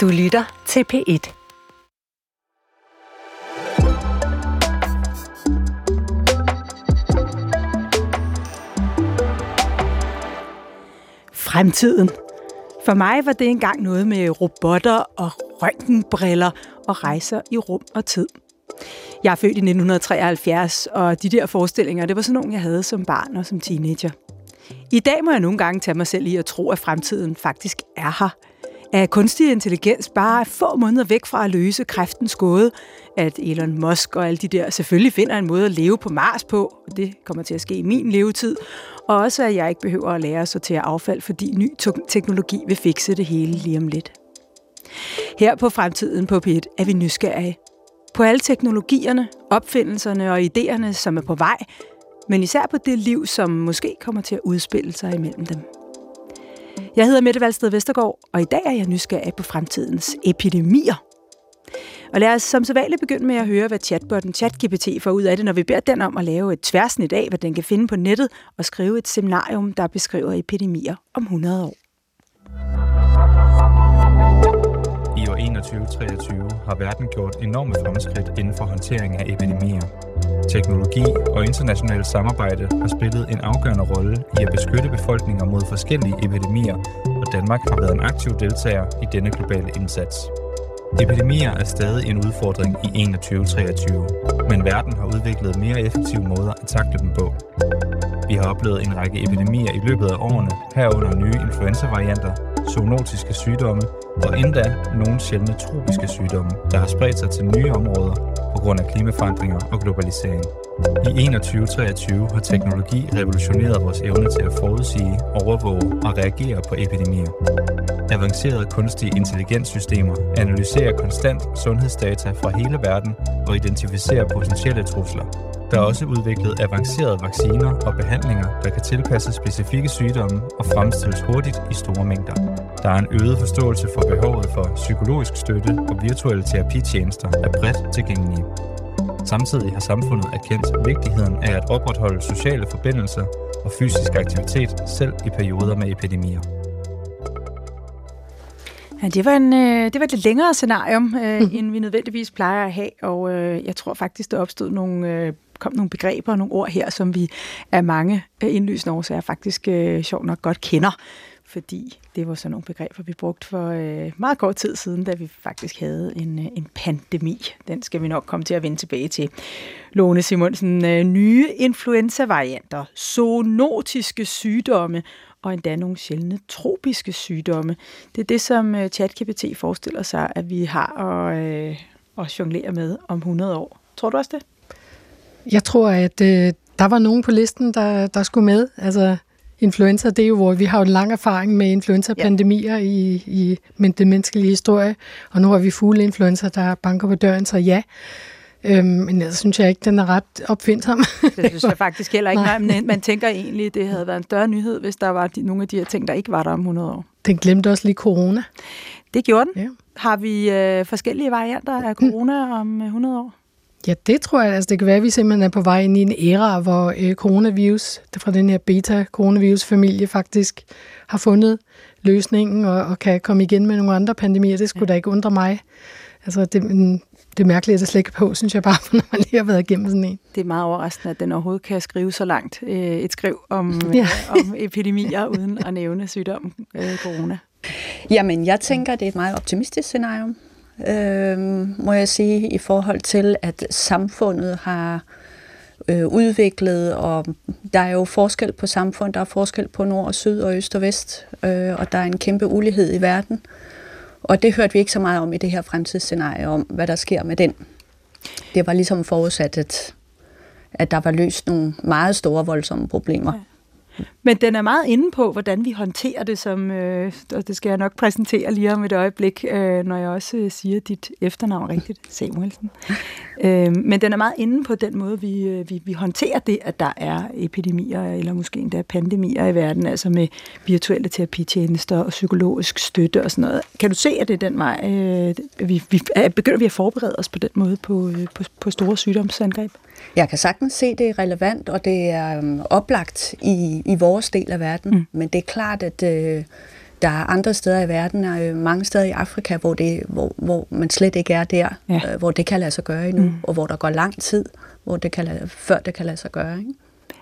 Du lytter til P1. Fremtiden. For mig var det engang noget med robotter og røntgenbriller og rejser i rum og tid. Jeg er født i 1973, og de der forestillinger, det var sådan nogle, jeg havde som barn og som teenager. I dag må jeg nogle gange tage mig selv i at tro, at fremtiden faktisk er her. At kunstig intelligens bare er få måneder væk fra at løse kræftens gåde. At Elon Musk og alle de der selvfølgelig finder en måde at leve på Mars på. Og det kommer til at ske i min levetid. Og også at jeg ikke behøver at lære at sortere affald, fordi ny teknologi vil fikse det hele lige om lidt. Her på Fremtiden på P1 er vi nysgerrige. På alle teknologierne, opfindelserne og idéerne, som er på vej, men især på det liv, som måske kommer til at udspille sig imellem dem. Jeg hedder Mette Valsted Vestergaard, og i dag er jeg nysgerrig på fremtidens epidemier. Og lad os som så vanligt begynde med at høre, hvad chatbotten ChatGPT får ud af det, når vi beder den om at lave et tværsnit af, hvad den kan finde på nettet, og skrive et seminarium, der beskriver epidemier om 100 år. I 2023 har verden gjort enorme fremskridt inden for håndtering af epidemier. Teknologi og internationalt samarbejde har spillet en afgørende rolle i at beskytte befolkninger mod forskellige epidemier, og Danmark har været en aktiv deltager i denne globale indsats. Epidemier er stadig en udfordring i 2023, men verden har udviklet mere effektive måder at takle dem på. Vi har oplevet en række epidemier i løbet af årene, herunder nye influenza-varianter, zoonotiske sygdomme og endda nogle sjældne tropiske sygdomme, der har spredt sig til nye områder på grund af klimaforandringer og globalisering. I 2023 har teknologi revolutioneret vores evne til at forudsige, overvåge og reagere på epidemier. Avancerede kunstige intelligenssystemer analyserer konstant sundhedsdata fra hele verden og identificerer potentielle trusler. Der er også udviklet avancerede vacciner og behandlinger, der kan tilpasse specifikke sygdomme og fremstilles hurtigt i store mængder. Der er en øget forståelse for behovet for psykologisk støtte og virtuelle terapitjenester er bredt tilgængelige. Samtidig har samfundet erkendt vigtigheden af at opretholde sociale forbindelser og fysisk aktivitet selv i perioder med epidemier. Ja, det var, en, øh, det var et lidt længere scenarium, øh, end vi nødvendigvis plejer at have, og øh, jeg tror faktisk, der opstod nogle, øh, kom nogle begreber og nogle ord her, som vi af mange øh, indlysende årsager faktisk øh, sjovt nok godt kender fordi det var sådan nogle begreber, vi brugte for øh, meget kort tid siden, da vi faktisk havde en, øh, en pandemi. Den skal vi nok komme til at vende tilbage til. Lone Simonsen, øh, nye influenza-varianter, zoonotiske sygdomme og endda nogle sjældne tropiske sygdomme. Det er det, som øh, ChatGPT forestiller sig, at vi har at, øh, at jonglere med om 100 år. Tror du også det? Jeg tror, at øh, der var nogen på listen, der, der skulle med. Altså, influenza, det er jo, hvor vi har jo en lang erfaring med influenza-pandemier ja. i, i men den menneskelige historie, og nu har vi fugleinfluenza, der banker på døren, så ja. Øhm, men jeg synes jeg ikke, den er ret opfindsom. Det synes jeg faktisk heller ikke. Nej. Men man tænker egentlig, at det havde været en større nyhed, hvis der var de, nogle af de her ting, der ikke var der om 100 år. Den glemte også lige corona. Det gjorde den. Ja. Har vi øh, forskellige varianter af corona om 100 år? Ja, det tror jeg. Altså, det kan være, at vi simpelthen er på vej ind i en æra, hvor øh, coronavirus, fra den her beta-coronavirus-familie, faktisk har fundet løsningen og, og kan komme igen med nogle andre pandemier. Det skulle ja. da ikke undre mig. Altså, det, det er mærkeligt at det slet ikke på, synes jeg bare, når man lige har været igennem sådan en. Det er meget overraskende, at den overhovedet kan skrive så langt øh, et skriv om, ja. øh, om epidemier, uden at nævne sygdom øh, corona. Jamen, jeg tænker, det er et meget optimistisk scenario øh, må jeg sige, i forhold til, at samfundet har øh, udviklet, og der er jo forskel på samfund, der er forskel på nord og syd og øst og vest, øh, og der er en kæmpe ulighed i verden. Og det hørte vi ikke så meget om i det her fremtidsscenarie, om hvad der sker med den. Det var ligesom forudsat, at, at der var løst nogle meget store, voldsomme problemer. Ja. Men den er meget inde på, hvordan vi håndterer det, som, øh, og det skal jeg nok præsentere lige om et øjeblik, øh, når jeg også øh, siger dit efternavn rigtigt, Samuelsen. øh, men den er meget inde på den måde, vi, øh, vi, vi håndterer det, at der er epidemier, eller måske endda pandemier i verden, altså med virtuelle terapitjenester og psykologisk støtte og sådan noget. Kan du se, at det er den vej, øh, vi, vi er, begynder vi at forberede os på den måde på, øh, på, på store sygdomsangreb? Jeg kan sagtens se, det er relevant, og det er um, oplagt i, i vores del af verden. Mm. Men det er klart, at øh, der er andre steder i verden, og mange steder i Afrika, hvor, det, hvor, hvor man slet ikke er der, ja. øh, hvor det kan lade sig gøre endnu, mm. og hvor der går lang tid, hvor det kan lade, før det kan lade sig gøre. Ikke?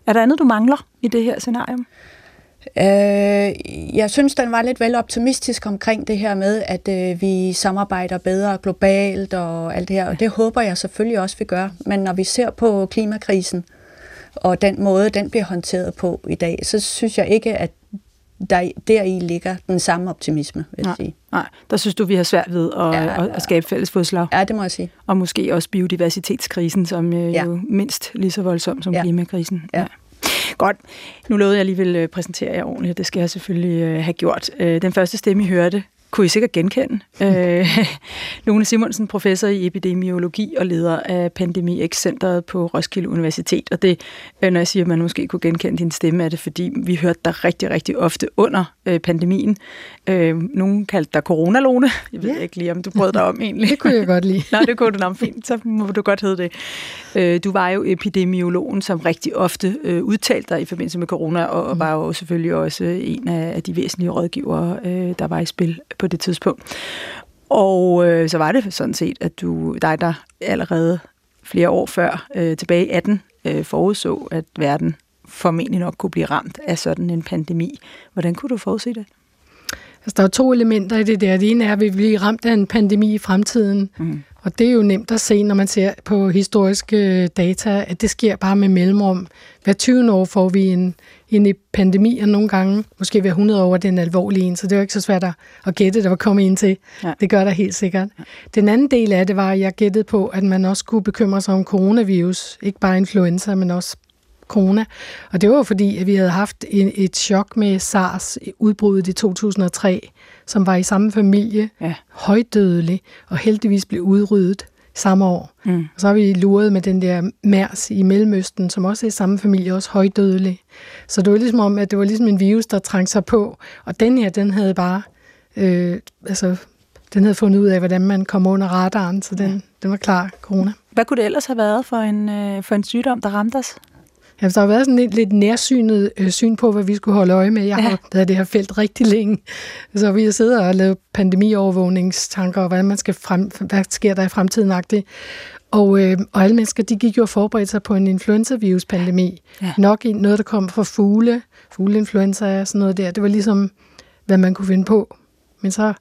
Er der andet, du mangler i det her scenarium? Øh, jeg synes, den var lidt vel optimistisk omkring det her med, at øh, vi samarbejder bedre globalt og alt det her, og det håber jeg selvfølgelig også, vi gør. Men når vi ser på klimakrisen, og den måde, den bliver håndteret på i dag, så synes jeg ikke, at der, deri ligger den samme optimisme, vil jeg nej, sige. Nej, der synes du, vi har svært ved at, ja, at, at skabe fælles fodslag. Ja, det må jeg sige. Og måske også biodiversitetskrisen, som øh, ja. jo mindst lige så voldsom som ja. klimakrisen. Ja. ja. Godt. Nu lovede jeg lige vil øh, præsentere jer ordentligt. Det skal jeg selvfølgelig øh, have gjort. Øh, den første stemme, I hørte, kunne I sikkert genkende. Øh, Lone Simonsen, professor i epidemiologi og leder af Pandemi X-centret på Roskilde Universitet. Og det, øh, når jeg siger, at man måske kunne genkende din stemme, er det fordi, vi hørte dig rigtig, rigtig ofte under øh, pandemien. Øh, nogen kaldte dig coronalone. Jeg ved ja. ikke lige, om du brød dig om egentlig. det kunne jeg godt lide. Nej, det kunne du nok fint. Så må du godt hedde det. Øh, du var jo epidemiologen, som rigtig ofte øh, udtalte dig i forbindelse med corona, og, og mm. var jo selvfølgelig også en af, af de væsentlige rådgivere, øh, der var i spil på det tidspunkt. Og øh, så var det sådan set, at du, dig, der allerede flere år før, øh, tilbage i 18, øh, forudså, at verden formentlig nok kunne blive ramt af sådan en pandemi. Hvordan kunne du forudse det? Altså, der er to elementer i det der. Det ene er, at vi bliver ramt af en pandemi i fremtiden. Mm. Og det er jo nemt at se, når man ser på historiske data, at det sker bare med mellemrum. Hver 20 år får vi en, en pandemi, og nogle gange, måske hver 100 år, den alvorlige en, så det er jo ikke så svært at gætte, der var kommet ind til. Ja. Det gør der helt sikkert. Ja. Den anden del af det var, at jeg gættede på, at man også kunne bekymre sig om coronavirus. Ikke bare influenza, men også corona. Og det var fordi, at vi havde haft en, et chok med SARS-udbruddet i 2003, som var i samme familie, ja. højdødelig, og heldigvis blev udryddet samme år. Mm. Og så har vi luret med den der MERS i Mellemøsten, som også er i samme familie, også højdødelig. Så det var ligesom om, at det var ligesom en virus, der trængte sig på. Og den her, den havde bare, øh, altså, den havde fundet ud af, hvordan man kom under radaren, så den, ja. den var klar, corona. Hvad kunne det ellers have været for en, øh, for en sygdom, der ramte os? Ja, der har været sådan lidt, lidt nærsynet øh, syn på, hvad vi skulle holde øje med. Jeg har ja. været det her felt rigtig længe. Så vi har siddet og lavet pandemiovervågningstanker, og hvad, man skal frem, hvad sker der i fremtiden -agtigt. Og, øh, og alle mennesker, de gik jo og forberedte sig på en influenza-virus-pandemi. Ja. Nok i noget, der kom fra fugle, fugleinfluenza og sådan noget der. Det var ligesom, hvad man kunne finde på. Men så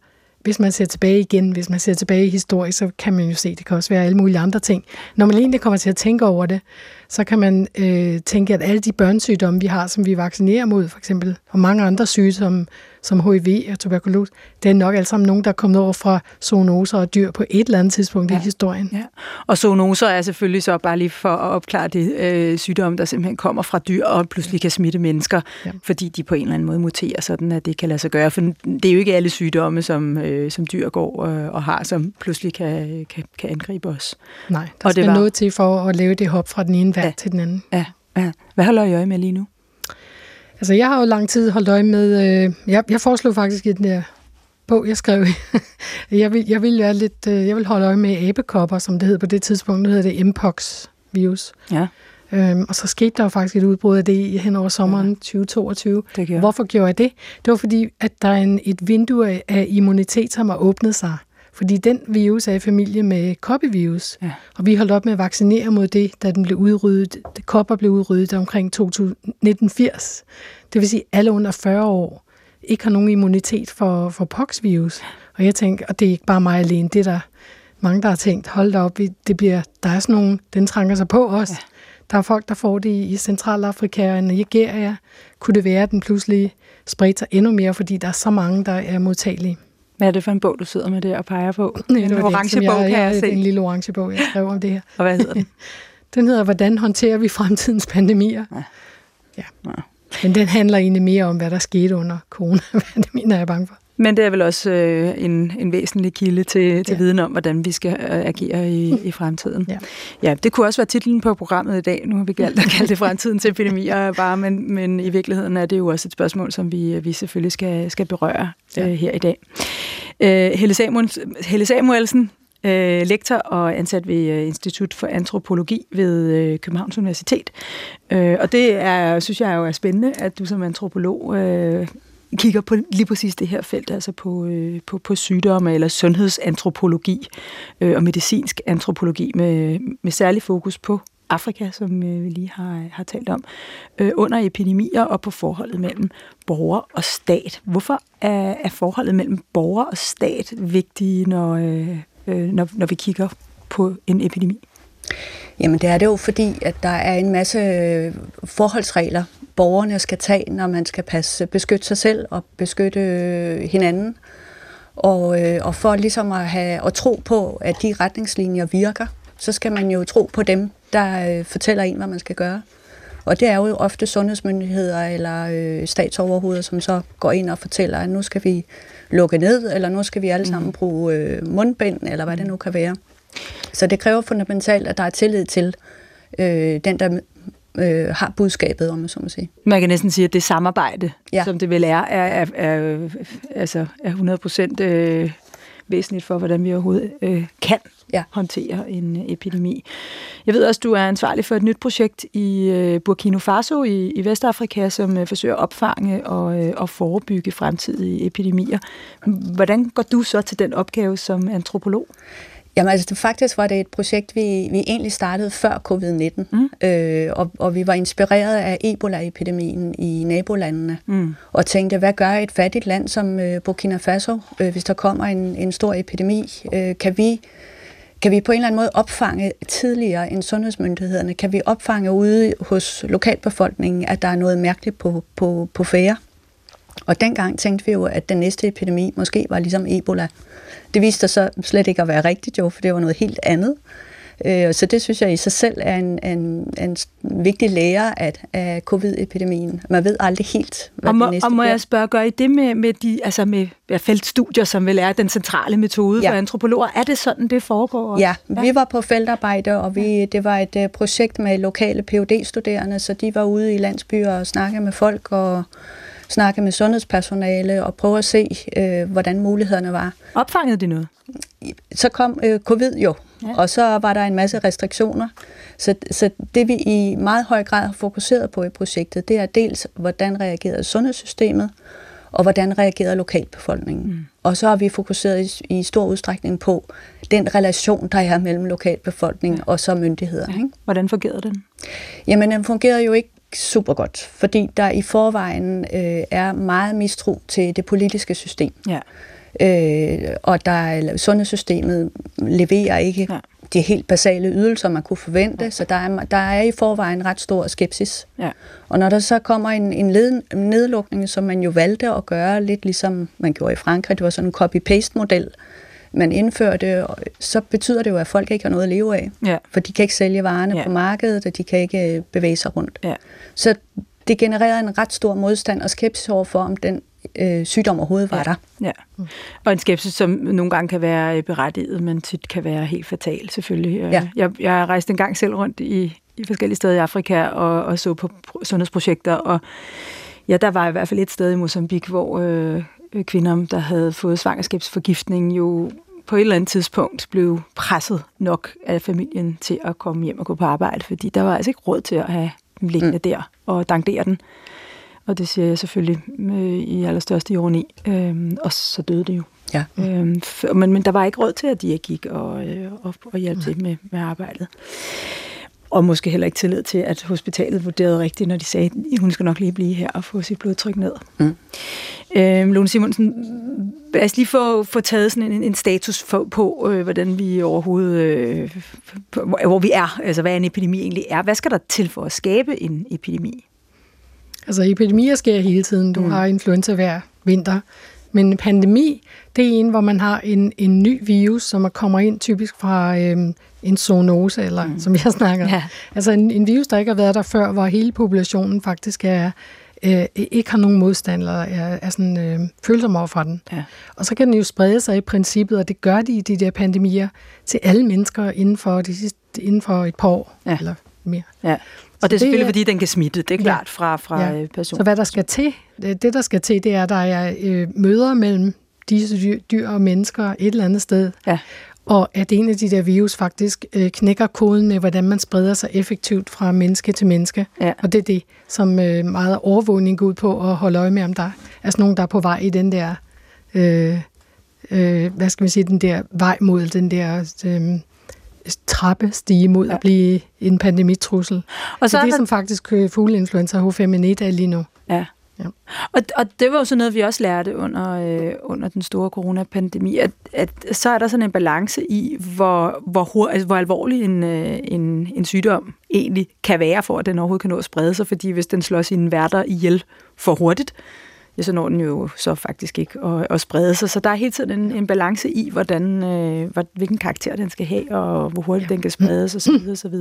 hvis man ser tilbage igen, hvis man ser tilbage i historie, så kan man jo se, det kan også være alle mulige andre ting. Når man egentlig kommer til at tænke over det, så kan man øh, tænke, at alle de børnsygdomme, vi har, som vi vaccinerer mod, for eksempel, og mange andre sygdomme, som HIV og tuberkulose, det er nok alle sammen nogen, der er kommet over fra zoonoser og dyr på et eller andet tidspunkt ja. i historien. Ja. Og zoonoser er selvfølgelig så bare lige for at opklare det øh, sygdomme, der simpelthen kommer fra dyr og pludselig kan smitte mennesker, ja. fordi de på en eller anden måde muterer, sådan at det kan lade sig gøre. For det er jo ikke alle sygdomme, som, øh, som dyr går øh, og har, som pludselig kan, kan, kan angribe os. Nej, der og skal det var... noget til for at lave det hop fra den ene værd ja. til den anden. Ja. ja. Hvad holder I øje med lige nu? Altså, jeg har jo lang tid holdt øje med... Øh, jeg, jeg foreslog faktisk i den der bog, jeg skrev, jeg, vil, jeg, vil være lidt, øh, jeg vil holde øje med abekopper, som det hed på det tidspunkt. Nu hedder det Mpox-virus. Ja. Øhm, og så skete der jo faktisk et udbrud af det hen over sommeren ja. 2022. Det Hvorfor gjorde jeg det? Det var fordi, at der er en, et vindue af, af immunitet, som har åbnet sig. Fordi den virus er i familie med koppevirus, ja. og vi holdt op med at vaccinere mod det, da den blev udryddet. Det kopper blev udryddet omkring 1980. Det vil sige, at alle under 40 år ikke har nogen immunitet for, for poxvirus. Og jeg tænker, og det er ikke bare mig alene, det er der mange, der har tænkt, hold da op, det bliver, der er sådan nogen, den trænger sig på os. Ja. Der er folk, der får det i Centralafrika og Nigeria. Kunne det være, at den pludselig spredte sig endnu mere, fordi der er så mange, der er modtagelige? Hvad er det for en bog, du sidder med der og peger på? Ja, en orange bog, kan jeg, jeg se. en lille orange bog, jeg skrev om det her. og hvad hedder den? den hedder, Hvordan håndterer vi fremtidens pandemier? Ja. ja. ja. Men den handler egentlig mere om, hvad der skete under coronapandemien, er jeg bange for. Men det er vel også øh, en, en væsentlig kilde til, til ja. viden om, hvordan vi skal øh, agere i, i fremtiden. Ja. ja, det kunne også være titlen på programmet i dag. Nu har vi galt at kalde det fremtidens epidemier bare, men, men i virkeligheden er det jo også et spørgsmål, som vi, vi selvfølgelig skal, skal berøre ja. øh, her i dag. Øh, Helle, Samuels, Helle Samuelsen, øh, lektor og ansat ved øh, Institut for Antropologi ved øh, Københavns Universitet. Øh, og det er, synes jeg jo er spændende, at du som antropolog øh, kigger på lige præcis det her felt, altså på, øh, på, på sygdomme eller sundhedsantropologi øh, og medicinsk antropologi med, med særlig fokus på Afrika, som øh, vi lige har, har talt om, øh, under epidemier og på forholdet mellem borger og stat. Hvorfor er, er forholdet mellem borger og stat vigtige, når, øh, øh når, når vi kigger på en epidemi? Jamen det er det jo fordi, at der er en masse øh, forholdsregler, borgerne skal tage, når man skal passe, beskytte sig selv og beskytte øh, hinanden. Og, øh, og for ligesom at, have, at tro på, at de retningslinjer virker, så skal man jo tro på dem, der fortæller en, hvad man skal gøre. Og det er jo ofte sundhedsmyndigheder eller øh, statsoverhoveder, som så går ind og fortæller, at nu skal vi lukke ned, eller nu skal vi alle sammen mm. bruge øh, mundbind, eller hvad det nu kan være. Så det kræver fundamentalt, at der er tillid til øh, den, der øh, har budskabet, om man så må sige. Man kan næsten sige, at det samarbejde, ja. som det vel er, er, er, er, altså er 100 procent øh, væsentligt for, hvordan vi overhovedet øh, kan ja. håndtere en epidemi. Jeg ved også, du er ansvarlig for et nyt projekt i øh, Burkina Faso i, i Vestafrika, som øh, forsøger at opfange og, øh, og forebygge fremtidige epidemier. Hvordan går du så til den opgave som antropolog? Jamen altså, det, faktisk var det et projekt, vi, vi egentlig startede før covid-19, mm. øh, og, og vi var inspireret af Ebola-epidemien i nabolandene, mm. og tænkte, hvad gør et fattigt land som øh, Burkina Faso, øh, hvis der kommer en, en stor epidemi? Øh, kan vi kan vi på en eller anden måde opfange tidligere end sundhedsmyndighederne? Kan vi opfange ude hos lokalbefolkningen, at der er noget mærkeligt på, på, på færre? Og dengang tænkte vi jo, at den næste epidemi måske var ligesom Ebola. Det viste sig så slet ikke at være rigtigt jo, for det var noget helt andet. Øh, så det synes jeg i sig selv er en, en, en vigtig lære af, af covid-epidemien. Man ved aldrig helt, hvad og må, det næste Og må jeg spørge, gør I det med, med, de, altså med ja, feltstudier, som vel er den centrale metode ja. for antropologer? Er det sådan, det foregår? Ja, ja, vi var på feltarbejde, og vi, det var et uh, projekt med lokale phd studerende så de var ude i landsbyer og snakke med folk og snakke med sundhedspersonale og prøve at se, øh, hvordan mulighederne var. Opfangede de noget? Så kom øh, covid jo, ja. og så var der en masse restriktioner. Så, så det vi i meget høj grad har fokuseret på i projektet, det er dels, hvordan reagerede sundhedssystemet, og hvordan reagerede lokalbefolkningen. Mm. Og så har vi fokuseret i, i stor udstrækning på den relation, der er mellem lokalbefolkningen ja. og så myndigheder. Ja. Ikke? Hvordan fungerede den? Jamen, den fungerede jo ikke super godt, fordi der i forvejen øh, er meget mistro til det politiske system. Ja. Øh, og der er, sundhedssystemet leverer ikke ja. de helt basale ydelser, man kunne forvente, ja. så der er, der er i forvejen ret stor skepsis. Ja. Og når der så kommer en, en, led, nedlukning, som man jo valgte at gøre, lidt ligesom man gjorde i Frankrig, det var sådan en copy-paste-model, man indførte, så betyder det jo, at folk ikke har noget at leve af. Ja. For de kan ikke sælge varerne ja. på markedet, og de kan ikke øh, bevæge sig rundt. Ja. Så det genererer en ret stor modstand og skepsis overfor, om den øh, sygdom overhovedet var ja. der. Ja. Og en skepsis, som nogle gange kan være berettiget, men tit kan være helt fatal selvfølgelig. Øh, ja. Jeg, jeg rejste en gang selv rundt i, i forskellige steder i Afrika og, og så på sundhedsprojekter, og ja, der var i hvert fald et sted i Mozambique, hvor øh, kvinder, der havde fået svangerskabsforgiftning, jo på et eller andet tidspunkt blev presset nok af familien til at komme hjem og gå på arbejde, fordi der var altså ikke råd til at have dem liggende mm. der og dankdere den. Og det siger jeg selvfølgelig med, i allerstørste ironi. Øhm, og så døde det jo. Ja. Øhm, for, men, men der var ikke råd til, at de gik og, øh, og, og hjalp til med, med arbejdet. Og måske heller ikke tillid til, at hospitalet vurderede rigtigt, når de sagde, at hun skal nok lige blive her og få sit blodtryk ned. Mm. Øhm, Lone Simonsen, lad os lige få, få taget sådan en, en status for, på, øh, hvordan vi overhovedet, øh, hvor, hvor vi er, altså hvad en epidemi egentlig er. Hvad skal der til for at skabe en epidemi? Altså epidemier sker hele tiden. Du mm. har influenza hver vinter. Men en pandemi, det er en, hvor man har en, en ny virus, som kommer ind typisk fra øhm, en zoonose, eller mm. som jeg snakker. Ja. Altså en, en virus, der ikke har været der før, hvor hele populationen faktisk er, øh, ikke har nogen modstand, eller er, er sådan, øh, følsom over for den. Ja. Og så kan den jo sprede sig i princippet, og det gør de i de der pandemier til alle mennesker inden for, de sidste, inden for et par år, ja. eller mere. Ja. Og det er selvfølgelig, det, fordi den kan smitte, det er klart, ja, fra, fra ja. Øh, personen. Så hvad der skal til, det, det der skal til, det er, at der er øh, møder mellem disse dyr, dyr og mennesker et eller andet sted. Ja. Og at en af de der virus faktisk øh, knækker koden med, hvordan man spreder sig effektivt fra menneske til menneske. Ja. Og det er det, som øh, meget overvågning går ud på at holde øje med, om der er altså nogen, der er på vej i den der, øh, øh, hvad skal man sige, den der vej mod den der øh, trappe stige mod ja. at blive en pandemitrussel. Og så det er det, der... som faktisk øh, fugleinfluenza H5N1 er lige nu. Ja. Ja. Og, og det var jo sådan noget, vi også lærte under, øh, under den store coronapandemi, at, at så er der sådan en balance i, hvor, hvor, altså, hvor alvorlig en, øh, en, en sygdom egentlig kan være, for at den overhovedet kan nå at sprede sig, fordi hvis den slår sine værter ihjel for hurtigt, ja, så når den jo så faktisk ikke at, at sprede sig. Så der er hele tiden en, en balance i, hvordan, øh, hvilken karakter den skal have, og hvor hurtigt ja. den kan spredes osv. osv.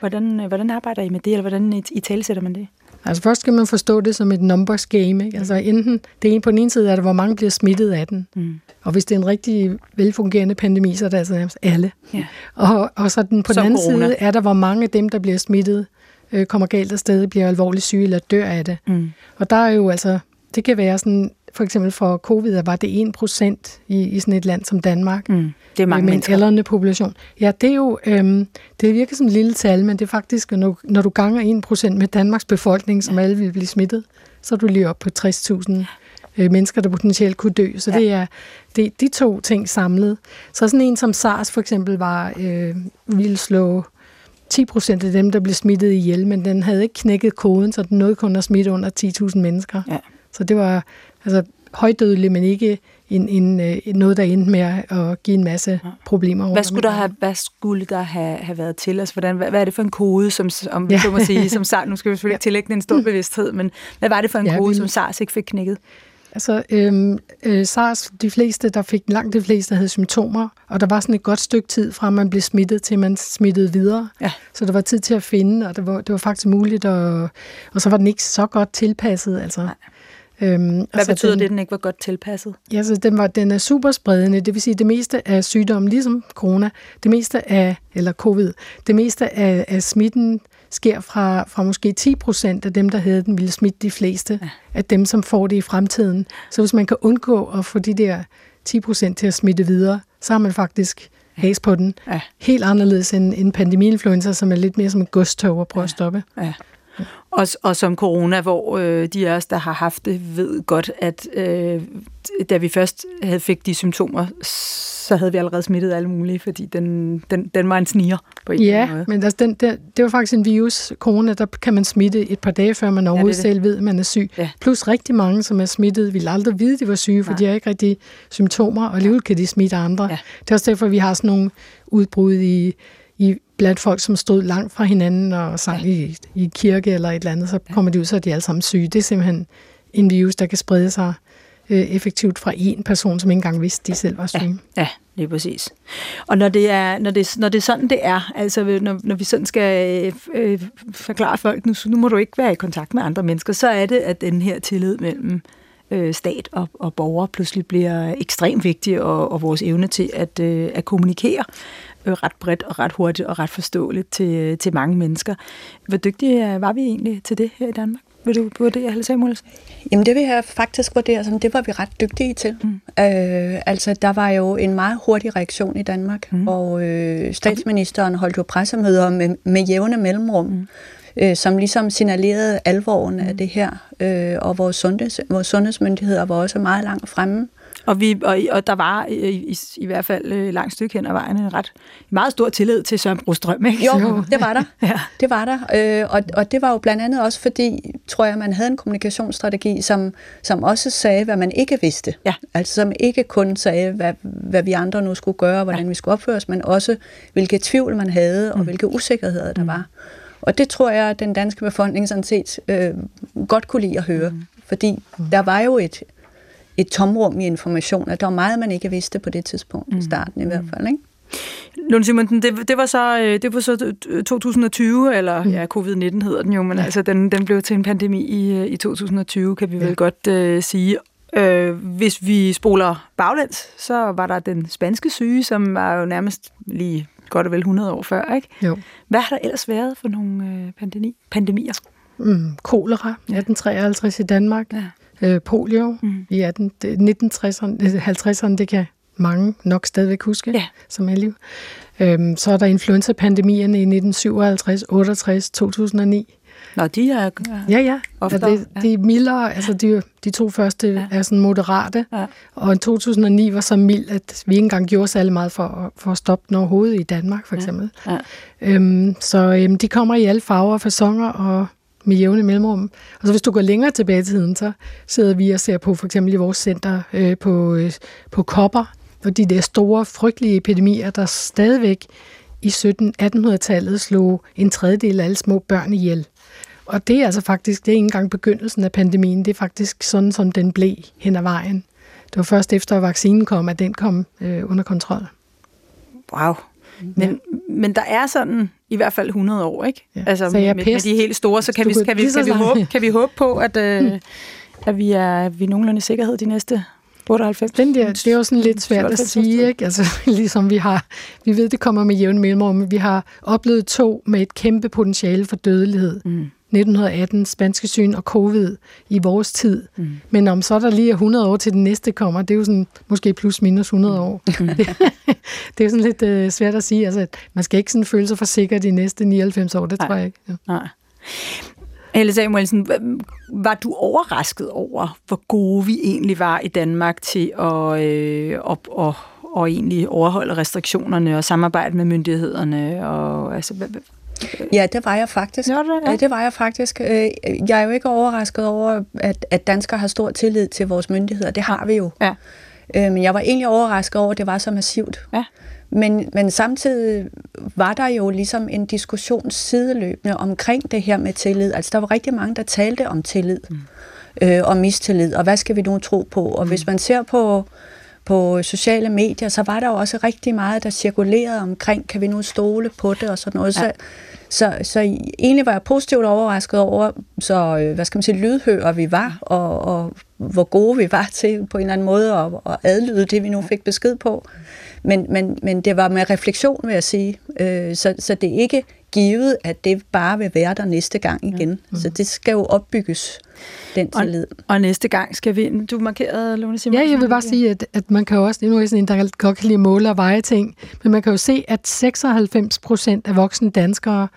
Hvordan, øh, hvordan arbejder I med det, eller hvordan i, i tale sætter man det? Altså først skal man forstå det som et numbers game. Ikke? Altså enten, det ene på den ene side er det, hvor mange bliver smittet af den. Mm. Og hvis det er en rigtig velfungerende pandemi, så er det altså nærmest alle. Ja. Og, og så den, på så den anden corona. side er der, hvor mange af dem, der bliver smittet, øh, kommer galt afsted, bliver alvorligt syge eller dør af det. Mm. Og der er jo altså, det kan være sådan, for eksempel for covid, var det 1% i, i sådan et land som Danmark. Mm. Det er mange med en aldrende population. Ja, det er jo, øhm, det virker som et lille tal, men det er faktisk, når, når du ganger 1% med Danmarks befolkning, som ja. alle vil blive smittet, så er du lige op på 60.000 øh, mennesker, der potentielt kunne dø. Så ja. det er det, de to ting samlet. Så sådan en som SARS for eksempel var, øh, ville slå 10 procent af dem, der blev smittet ihjel, men den havde ikke knækket koden, så den nåede kun at smitte under 10.000 mennesker. Ja. Så det var altså højdødeligt, men ikke en, en, øh, noget, der endte med at give en masse problemer. Hvad skulle der have, hvad skulle der have, have været til? Altså, hvordan, hvad, hvad er det for en kode, som, om, ja. så må sige, som SARS, nu skal vi selvfølgelig ikke tillægge en stor bevidsthed, men hvad var det for en ja, kode, vi, som SARS ikke fik knækket? Altså, øhm, øh, SARS, de fleste, der fik langt de fleste, havde symptomer, og der var sådan et godt stykke tid fra, man blev smittet, til man smittede videre. Ja. Så der var tid til at finde, og det var, det var faktisk muligt, og, og så var den ikke så godt tilpasset. Altså. Nej. Øhm, Hvad betyder den, det, at den ikke var godt tilpasset? Ja, så den, var, den er super spredende, det vil sige, det meste af sygdommen, ligesom corona, det meste af, eller covid, det meste af, af smitten sker fra, fra måske 10 procent af dem, der havde den, ville smitte de fleste ja. af dem, som får det i fremtiden. Så hvis man kan undgå at få de der 10 procent til at smitte videre, så har man faktisk has på den. Ja. Helt anderledes end en pandemiinfluenza, som er lidt mere som et godstog at prøve ja. at stoppe. Ja. Og, og som corona, hvor øh, de af os, der har haft det, ved godt, at øh, da vi først havde fik de symptomer, så havde vi allerede smittet alle mulige, fordi den, den, den var en sniger på en ja, måde. men altså, den, der, det var faktisk en virus, corona, der kan man smitte et par dage, før man overhovedet ja, selv ved, at man er syg. Ja. Plus rigtig mange, som er smittet, vil aldrig vide, at de var syge, for Nej. de har ikke rigtig symptomer, og alligevel kan de smitte andre. Ja. Det er også derfor, vi har sådan nogle udbrud i i, blandt folk, som stod langt fra hinanden og sang ja. i, i kirke eller et eller andet, så kommer de ud, så er de alle sammen syge. Det er simpelthen en virus, der kan sprede sig øh, effektivt fra en person, som ikke engang vidste, de selv var syge. Ja, ja lige præcis. Og når det er, når det, når det er sådan, det er, altså når, når vi sådan skal øh, øh, forklare folk, nu, nu må du ikke være i kontakt med andre mennesker, så er det, at den her tillid mellem øh, stat og, og borgere pludselig bliver ekstremt vigtig, og, og vores evne til at, øh, at kommunikere ret bredt og ret hurtigt og ret forståeligt til, til mange mennesker. Hvor dygtige var vi egentlig til det her i Danmark? Vil du vurdere, Helle Samuelsen? Jamen det vil jeg faktisk vurdere som, det var vi ret dygtige til. Mm. Øh, altså der var jo en meget hurtig reaktion i Danmark, mm. og øh, statsministeren holdt jo pressemøder med, med jævne mellemrum. Mm øh, som ligesom signalerede alvoren mm. af det her, øh, og vores, sundheds, vores sundhedsmyndigheder var også meget langt fremme. Og, vi, og, og der var i, i, i hvert fald et langt stykke hen ad vejen en ret meget stor tillid til Søren Brostrøm. Ikke? Jo, det var der. ja. Det var der. Øh, og, og det var jo blandt andet også fordi, tror jeg, man havde en kommunikationsstrategi, som, som også sagde, hvad man ikke vidste. Ja. Altså som ikke kun sagde, hvad, hvad vi andre nu skulle gøre, hvordan ja. vi skulle opføre os, men også hvilke tvivl man havde, og mm. hvilke usikkerheder der mm. var. Og det tror jeg, at den danske befolkning sådan set øh, godt kunne lide at høre. Mm. Fordi mm. der var jo et, et tomrum i information, at der var meget, man ikke vidste på det tidspunkt, mm. i starten i hvert mm. fald. Ikke? Lund Simonsen, det, det, var så, øh, det var så 2020, eller mm. ja, covid-19 hedder den jo, men ja. altså den, den blev til en pandemi i, øh, i 2020, kan vi ja. vel godt uh, sige. Uh, hvis vi spoler baglæns, så var der den spanske syge, som var jo nærmest lige godt og vel 100 år før, ikke? Jo. Hvad har der ellers været for nogle øh, pandemi, pandemier? Mm, kolera, 1853 i Danmark. Ja. Øh, polio mm. i 18, 1960'erne, 50'erne, det kan mange nok stadigvæk huske, Ja. som er liv. Øhm, så er der influenza-pandemierne i 1957, 68, 2009. Nå, de er... Ja, ja. Oftere, Og det, ja. de er mildere, altså de, de to første Ja. ja. er sådan moderate, Ja. og i 2009 var så mild, at vi ikke engang gjorde særlig meget for, at- for at stoppe den overhovedet i Danmark, for eksempel. Ja. Øhm, så øhm, de kommer i alle farver og fasonger og med jævne mellemrum. Og så hvis du går længere tilbage i tiden, så sidder vi og ser på for eksempel i vores center øh, på, øh, på kopper, og de der store, frygtelige epidemier, der stadigvæk i 1700-1800-tallet slog en tredjedel af alle små børn ihjel. Og det er altså faktisk, det er ikke engang begyndelsen af pandemien, det er faktisk sådan, som den blev hen ad vejen. Det var først efter, at vaccinen kom, at den kom øh, under kontrol. Wow. Men, men der er sådan i hvert fald 100 år, ikke? Ja. Altså jeg med, med pest? de helt store, så kan vi, kan vi, så kan vi, håbe, kan vi håbe på, at, øh, at vi er vi er nogenlunde i sikkerhed de næste 98? Den der, det er jo sådan lidt svært at 97 sige, ikke? Altså, ligesom vi har, vi ved, det kommer med jævn mellemrum, men vi har oplevet to med et kæmpe potentiale for dødelighed. Mm. 1918, spanske syn og covid i vores tid. Mm. Men om så er der lige er 100 år til den næste kommer, det er jo sådan måske plus minus 100 år. Mm. det, det er jo sådan lidt øh, svært at sige. Altså, man skal ikke sådan føle sig for sikker de næste 99 år, det Nej. tror jeg ikke. Ja. Nej. Helle Samuelsen, var du overrasket over, hvor gode vi egentlig var i Danmark til at, øh, op, og, og egentlig overholde restriktionerne og samarbejde med myndighederne? Og, altså, Ja, det var jeg faktisk. Du det? Ja. Ja, det var jeg faktisk. Øh, Jeg er jo ikke overrasket over, at, at danskere har stor tillid til vores myndigheder. Det har vi jo. Ja. Øh, Men jeg var egentlig overrasket over, at det var så massivt. Ja. Men, men samtidig var der jo ligesom en diskussion sideløbende omkring det her med tillid. Altså der var rigtig mange, der talte om tillid mm. øh, og mistillid, og hvad skal vi nu tro på? Og mm. hvis man ser på, på sociale medier, så var der jo også rigtig meget, der cirkulerede omkring, kan vi nu stole på det og sådan noget. Ja. Så, så, så egentlig var jeg positivt overrasket over, så øh, hvad skal man sige, lydhører vi var, og, og hvor gode vi var til på en eller anden måde at, at adlyde det, vi nu fik besked på. Men, men, men det var med refleksion, vil jeg sige. Øh, så, så det er ikke givet, at det bare vil være der næste gang igen. Mm. Så det skal jo opbygges, den Og- tillid. Og næste gang skal vi... Du markerede, Lone Simonsen. Ja, jeg vil bare sige, at, at man kan jo også, nu er sådan en, der godt kan lide at måle og veje ting, men man kan jo se, at 96 procent af voksne danskere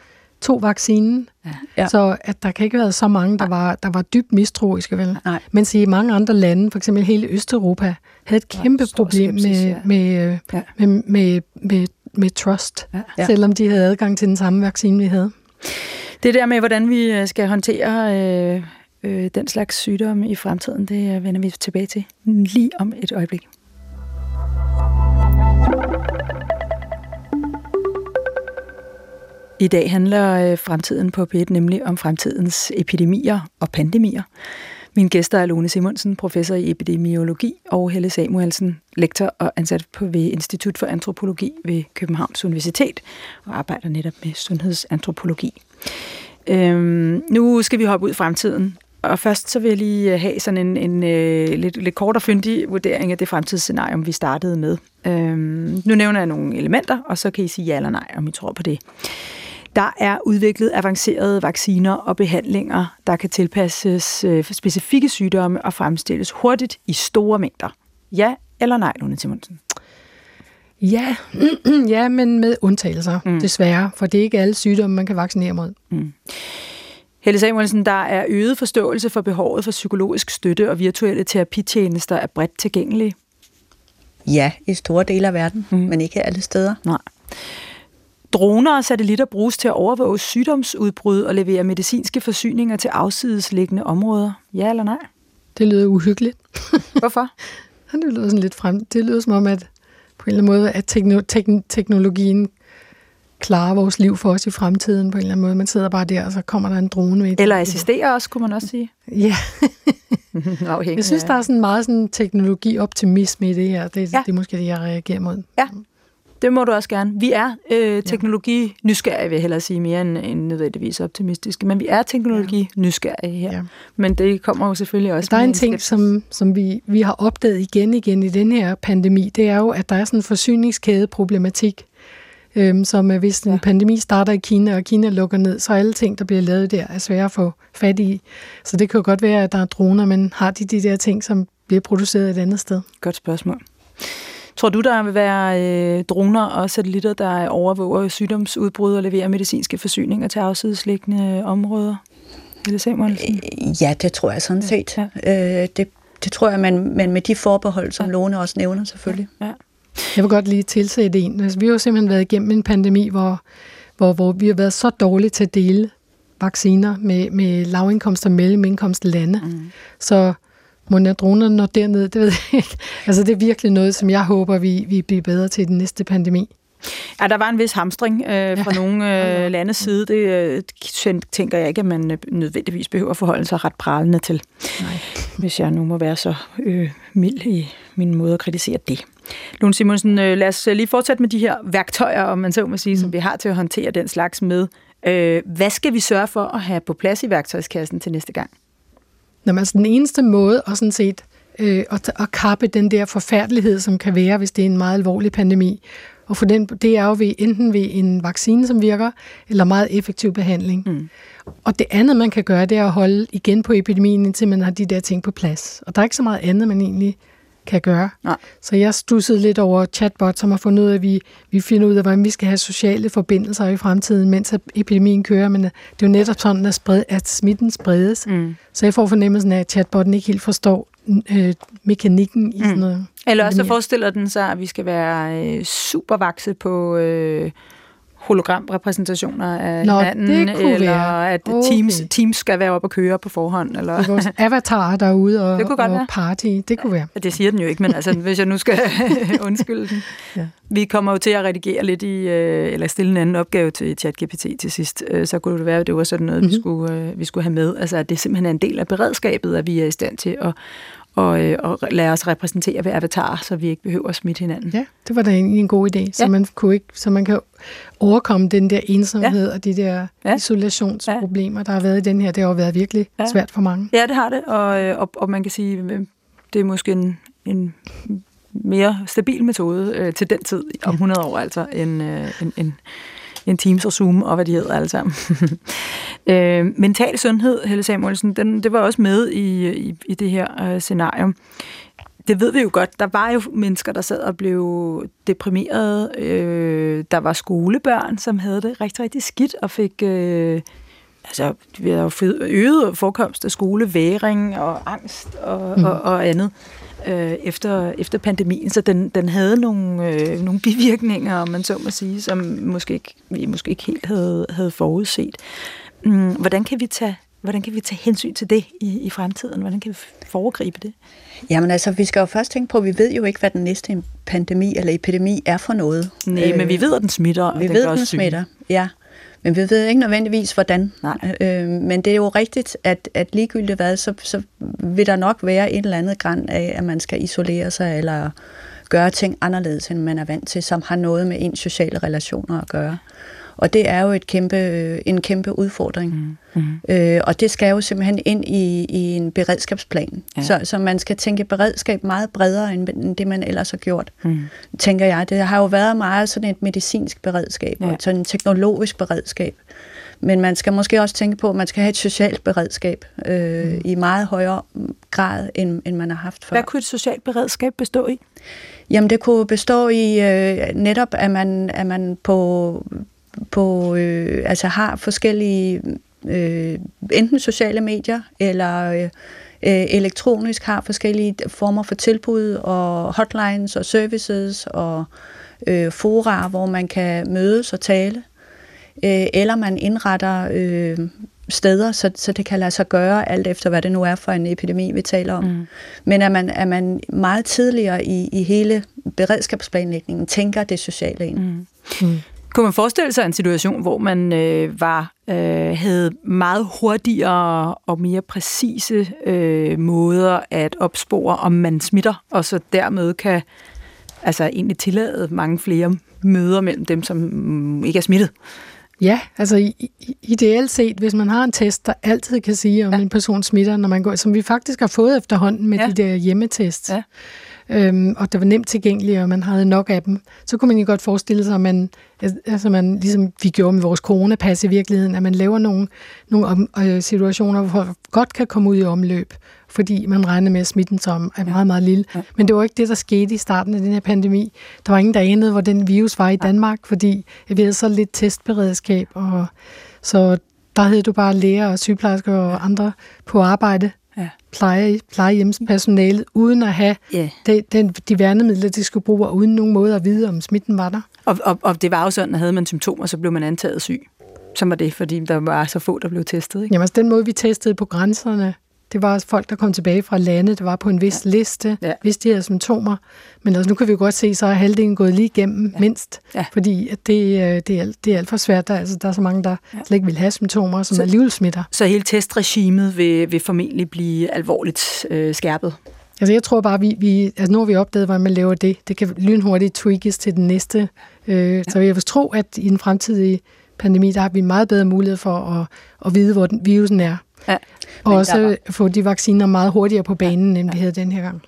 tog vaccinen. Ja. Ja. Så at der kan ikke have været så mange, der var, der var dybt mistroiske, vel? Nej. Mens i mange andre lande, for eksempel hele Østeuropa, havde et kæmpe problem skepsis, med, ja. med, øh, Ja. med, med, med, med trust, Ja. Selvom de havde adgang til den samme vaccine, vi havde. Det der med, hvordan vi øh, skal håndtere øh, øh, den slags sygdomme i fremtiden, det øh, vender vi tilbage til lige om et øjeblik. I dag handler øh, fremtiden på P1 nemlig om fremtidens epidemier og pandemier. Mine gæster er Lone Simonsen, professor i epidemiologi, og Helle Samuelsen, lektor og ansat på ved Institut for Antropologi ved Københavns Universitet, og arbejder netop med sundhedsantropologi. Øhm, nu skal vi hoppe ud i fremtiden, og først så vil jeg lige øh, have sådan en, en en lidt, lidt kort og fyndig vurdering af det fremtidsscenarium, vi startede med. Øhm, nu nævner jeg nogle elementer, og så kan I sige ja eller nej, om I tror på det. Der er udviklet avancerede vacciner og behandlinger, der kan tilpasses øh, for specifikke sygdomme og fremstilles hurtigt i store mængder. Ja eller nej, Lone Simonsen? Ja, ja men med undtagelser, Mm. mm. desværre, for det er ikke alle sygdomme, man kan vaccinere mod. Helle Samuelsen, der er øget forståelse for behovet for psykologisk støtte og virtuelle terapitjenester er bredt tilgængelige. Ja, i store dele af verden, Mm. mm. men ikke alle steder. Nej. Droner og satellitter bruges til at overvåge sygdomsudbrud og levere medicinske forsyninger til afsidesliggende områder. Ja eller nej? Det lyder uhyggeligt. Hvorfor? Det lyder sådan lidt frem. Det lyder som om, at på en eller anden måde, at tekno- tekn- teknologien klarer vores liv for os i fremtiden på en eller anden måde. Man sidder bare der, og så kommer der en drone med. Eller assisterer også, kunne man også sige. Ja, Afhængig jeg synes, der er sådan meget sådan teknologi-optimisme i det her. Det, Ja. ja. det er måske det, jeg reagerer mod. Det må du også gerne. Vi er øh, teknologi-nysgerrige, vil jeg hellere sige, mere end, end nødvendigvis optimistiske. Men vi er teknologi-nysgerrige her. Ja. Men det kommer jo selvfølgelig også Der er en ting, skepsis. som, som vi, vi har opdaget igen igen i den her pandemi, det er jo, at der er sådan en forsyningskædeproblematik, øhm, som hvis en Ja. pandemi starter i Kina, og Kina lukker ned, så alle ting, der bliver lavet der, er svære at få fat i. Så det kan jo godt være, at der er droner, men har de de der ting, som bliver produceret et andet sted? Godt spørgsmål. Tror du, der vil være øh, droner og satellitter, der overvåger sygdomsudbrud og leverer medicinske forsyninger til afsidesliggende områder? Helle Samuelsen? Ja, det tror jeg sådan set. Ja. Øh, det, det tror jeg, men, men med de forbehold, som ja. Lone også nævner selvfølgelig. Ja. Jeg vil godt lige tilsætte en. Altså, vi har jo simpelthen været igennem en pandemi, hvor, hvor, hvor vi har været så dårlige til at dele vacciner med, med lavindkomst- og mellemindkomstlande. Mm. Så må dronerne når derned, det ved jeg ikke. Altså det er virkelig noget, som jeg håber, vi, vi bliver bedre til i den næste pandemi. Ja, der var en vis hamstring øh, fra ja. nogle øh, landes side. Det øh, tænker jeg ikke, at man øh, nødvendigvis behøver at forholde sig ret pralende til. Nej. Hvis jeg nu må være så øh, mild i min måde at kritisere det. Lone Simonsen, øh, lad os øh, lige fortsætte med de her værktøjer, om man så må sige, mm. som vi har til at håndtere den slags med. Øh, hvad skal vi sørge for at have på plads i værktøjskassen til næste gang? Nå, altså den eneste måde at sådan set øh, at, at kappe den der forfærdelighed, som kan være, hvis det er en meget alvorlig pandemi, og for den, det er jo ved, enten ved en vaccine, som virker, eller meget effektiv behandling. Mm. Og det andet, man kan gøre, det er at holde igen på epidemien, indtil man har de der ting på plads. Og der er ikke så meget andet, man egentlig kan gøre. Nej. Så jeg stussede lidt over chatbot, som har fundet ud af, at vi, vi finder ud af, hvordan vi skal have sociale forbindelser i fremtiden, mens epidemien kører. Men det er jo netop sådan, at, spred, at smitten spredes. Mm. Så jeg får fornemmelsen af, at chatbotten ikke helt forstår øh, mekanikken i mm. sådan noget. Eller også så forestiller den sig, at vi skal være øh, supervakse på... Øh hologramrepræsentationer af Nå, hinanden, det eller være. at okay. teams, teams skal være op og køre på forhånd. Eller... Vores avatar derude og, det kunne godt og være. party, det kunne være. Ja, det siger den jo ikke, men altså, hvis jeg nu skal undskylde den. Ja. Vi kommer jo til at redigere lidt i, øh, eller stille en anden opgave til ChatGPT til sidst, øh, så kunne det være, at det var sådan noget, mm-hmm. vi, mhm. skulle, øh, vi skulle have med. Altså, at det simpelthen er en del af beredskabet, at vi er i stand til at, og, øh, og lade os repræsentere ved avatar, så vi ikke behøver at smitte hinanden. Ja, det var da egentlig en god idé, så, ja. man, kunne ikke, så man kan overkomme den der ensomhed ja. og de der ja. isolationsproblemer, der har været i den her. Det har jo været virkelig ja. svært for mange. Ja, det har det, og, øh, og, og man kan sige, øh, det er måske en, en mere stabil metode øh, til den tid, om 100 år altså, end, øh, en, en, en Teams og Zoom og hvad de hedder alle sammen. øh, mental sundhed, Helle Samuelsen, den, det var også med i, i, i det her øh, scenario. Det ved vi jo godt. Der var jo mennesker, der sad og blev deprimeret. Øh, der var skolebørn, som havde det rigtig, rigtig skidt og fik... Øh, altså, vi har jo øget forekomst af skoleværing og angst og, mm. og, og andet øh, efter, efter pandemien, så den, den havde nogle, øh, nogle bivirkninger, om man så må sige, som måske ikke, vi måske ikke helt havde, havde forudset. Mm, hvordan kan vi tage Hvordan kan vi tage hensyn til det i, i fremtiden? Hvordan kan vi foregribe det? Jamen altså, vi skal jo først tænke på, at vi ved jo ikke, hvad den næste pandemi eller epidemi er for noget. Nej, øh, men vi ved, at den smitter. Vi ved, at den smitter, ja. Men vi ved ikke nødvendigvis, hvordan. Nej. Øh, men det er jo rigtigt, at, at ligegyldigt hvad, så, så vil der nok være et eller andet græn af, at man skal isolere sig, eller gøre ting anderledes, end man er vant til, som har noget med ens sociale relationer at gøre. Og det er jo et kæmpe, en kæmpe udfordring. Mm. Mm. Øh, og det skal jo simpelthen ind i, i en beredskabsplan. Ja. Så, så man skal tænke beredskab meget bredere, end det man ellers har gjort, mm. tænker jeg. Det har jo været meget sådan et medicinsk beredskab, ja. og sådan et teknologisk beredskab. Men man skal måske også tænke på, at man skal have et socialt beredskab øh, mm. i meget højere grad, end, end man har haft før. Hvad kunne et socialt beredskab bestå i? Jamen det kunne bestå i øh, netop, at man, at man på på, øh, altså har forskellige øh, enten sociale medier eller øh, øh, elektronisk har forskellige former for tilbud og hotlines og services og øh, fora, hvor man kan mødes og tale. Øh, eller man indretter øh, steder, så, så det kan lade sig gøre, alt efter hvad det nu er for en epidemi, vi taler om. Mm. Men at man, at man meget tidligere i, i hele beredskabsplanlægningen tænker det sociale ind. Mm. Mm. Kunne man forestille sig en situation, hvor man øh, var øh, havde meget hurtigere og mere præcise øh, måder at opspore, om man smitter, og så dermed kan altså egentlig tillade mange flere møder mellem dem, som mm, ikke er smittet? Ja, altså ideelt set, hvis man har en test, der altid kan sige, om ja. en person smitter, når man går, som vi faktisk har fået efterhånden med ja. de der hjemmetests, ja øhm, og det var nemt tilgængeligt, og man havde nok af dem, så kunne man jo godt forestille sig, at man, altså man, ligesom vi gjorde med vores coronapas i virkeligheden, at man laver nogle, nogle øh, situationer, hvor folk godt kan komme ud i omløb, fordi man regnede med, at smitten som er meget, meget lille. Ja. Men det var ikke det, der skete i starten af den her pandemi. Der var ingen, der anede, hvor den virus var i Danmark, fordi vi havde så lidt testberedskab, og så der havde du bare læger og sygeplejersker og andre på arbejde, ja. pleje, plejehjemspersonalet, uden at have yeah. de, den, de værnemidler, de skulle bruge, og uden nogen måde at vide, om smitten var der. Og, og, og det var jo sådan, at havde man symptomer, så blev man antaget syg. Så var det, fordi der var så få, der blev testet. Ikke? Jamen altså den måde, vi testede på grænserne, det var folk, der kom tilbage fra lande, det var på en vis ja. liste, ja. hvis de havde symptomer. Men altså, nu kan vi jo godt se, så er halvdelen gået lige igennem ja. mindst, ja. fordi at det, øh, det, er, det er alt for svært. Der, altså, der er så mange, der ja. slet ikke vil have symptomer, som så, alligevel smitter. Så hele testregimet vil, vil formentlig blive alvorligt øh, skærpet? Altså jeg tror bare, vi, vi altså nu har vi opdaget, hvordan man laver det. Det kan lynhurtigt tweakes til den næste. Øh, ja. Så jeg vil tro, at i den fremtidige pandemi, der har vi meget bedre mulighed for at, at vide, hvor den virusen er. Ja. Og også var... få de vacciner meget hurtigere på banen, ja. end vi havde den her gang.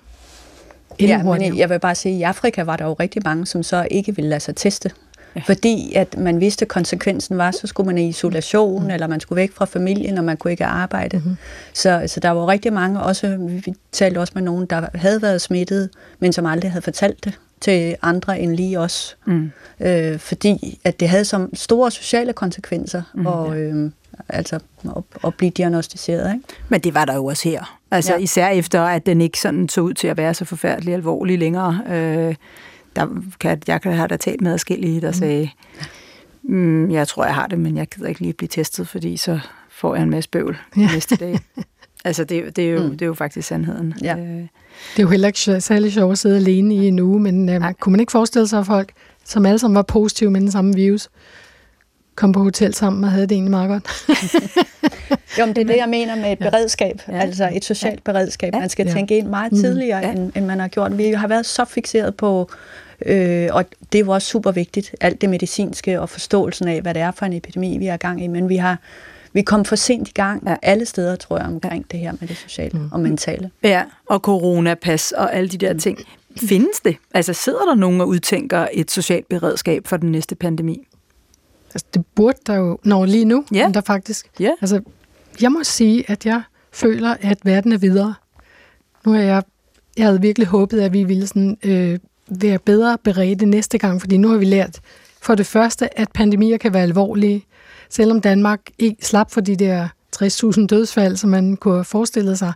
ja, men jeg vil bare sige, at i Afrika var der jo rigtig mange, som så ikke ville lade sig teste. Ja. Fordi at man vidste, at konsekvensen var, så skulle man i isolation, mm. eller man skulle væk fra familien, og man kunne ikke arbejde. Mm-hmm. Så, så der var rigtig mange, også, vi talte også med nogen, der havde været smittet, men som aldrig havde fortalt det til andre end lige os. Mm. Øh, fordi at det havde så store sociale konsekvenser, mm, og, øh, altså at, at blive diagnostiseret. Ikke? Men det var der jo også her. Altså ja. især efter, at den ikke sådan så ud til at være så forfærdelig alvorlig længere. Øh, der kan, jeg kan have da talt med forskellige, der mm. sagde, mm, jeg tror, jeg har det, men jeg gider ikke lige blive testet, fordi så får jeg en masse bøvl ja. næste dag. altså, det, det, er jo, mm. det er jo faktisk sandheden. Ja. Øh. Det er jo heller ikke særlig sjovt at sidde alene i en uge, men øh, kunne man ikke forestille sig, at folk, som alle sammen var positive med den samme virus, kom på hotel sammen og havde det egentlig meget godt. jo, men det er det, jeg mener med et beredskab, ja. altså et socialt ja. beredskab. Man skal ja. tænke ind meget tidligere, ja. end, end man har gjort. Vi har været så fixeret på, øh, og det er jo også super vigtigt, alt det medicinske og forståelsen af, hvad det er for en epidemi, vi er gang i, men vi har vi kom for sent i gang ja. alle steder, tror jeg, omkring ja. det her med det sociale mm. og mentale. Ja, og coronapas og alle de der ting. Findes det? Altså sidder der nogen og udtænker et socialt beredskab for den næste pandemi? Altså, det burde der jo, når lige nu, ja. der faktisk. Ja. Altså, jeg må sige, at jeg føler, at verden er videre. Nu er jeg, jeg havde virkelig håbet, at vi ville sådan, øh, være bedre beredte næste gang, fordi nu har vi lært for det første, at pandemier kan være alvorlige, selvom Danmark ikke slap for de der 60.000 dødsfald, som man kunne have forestillet sig.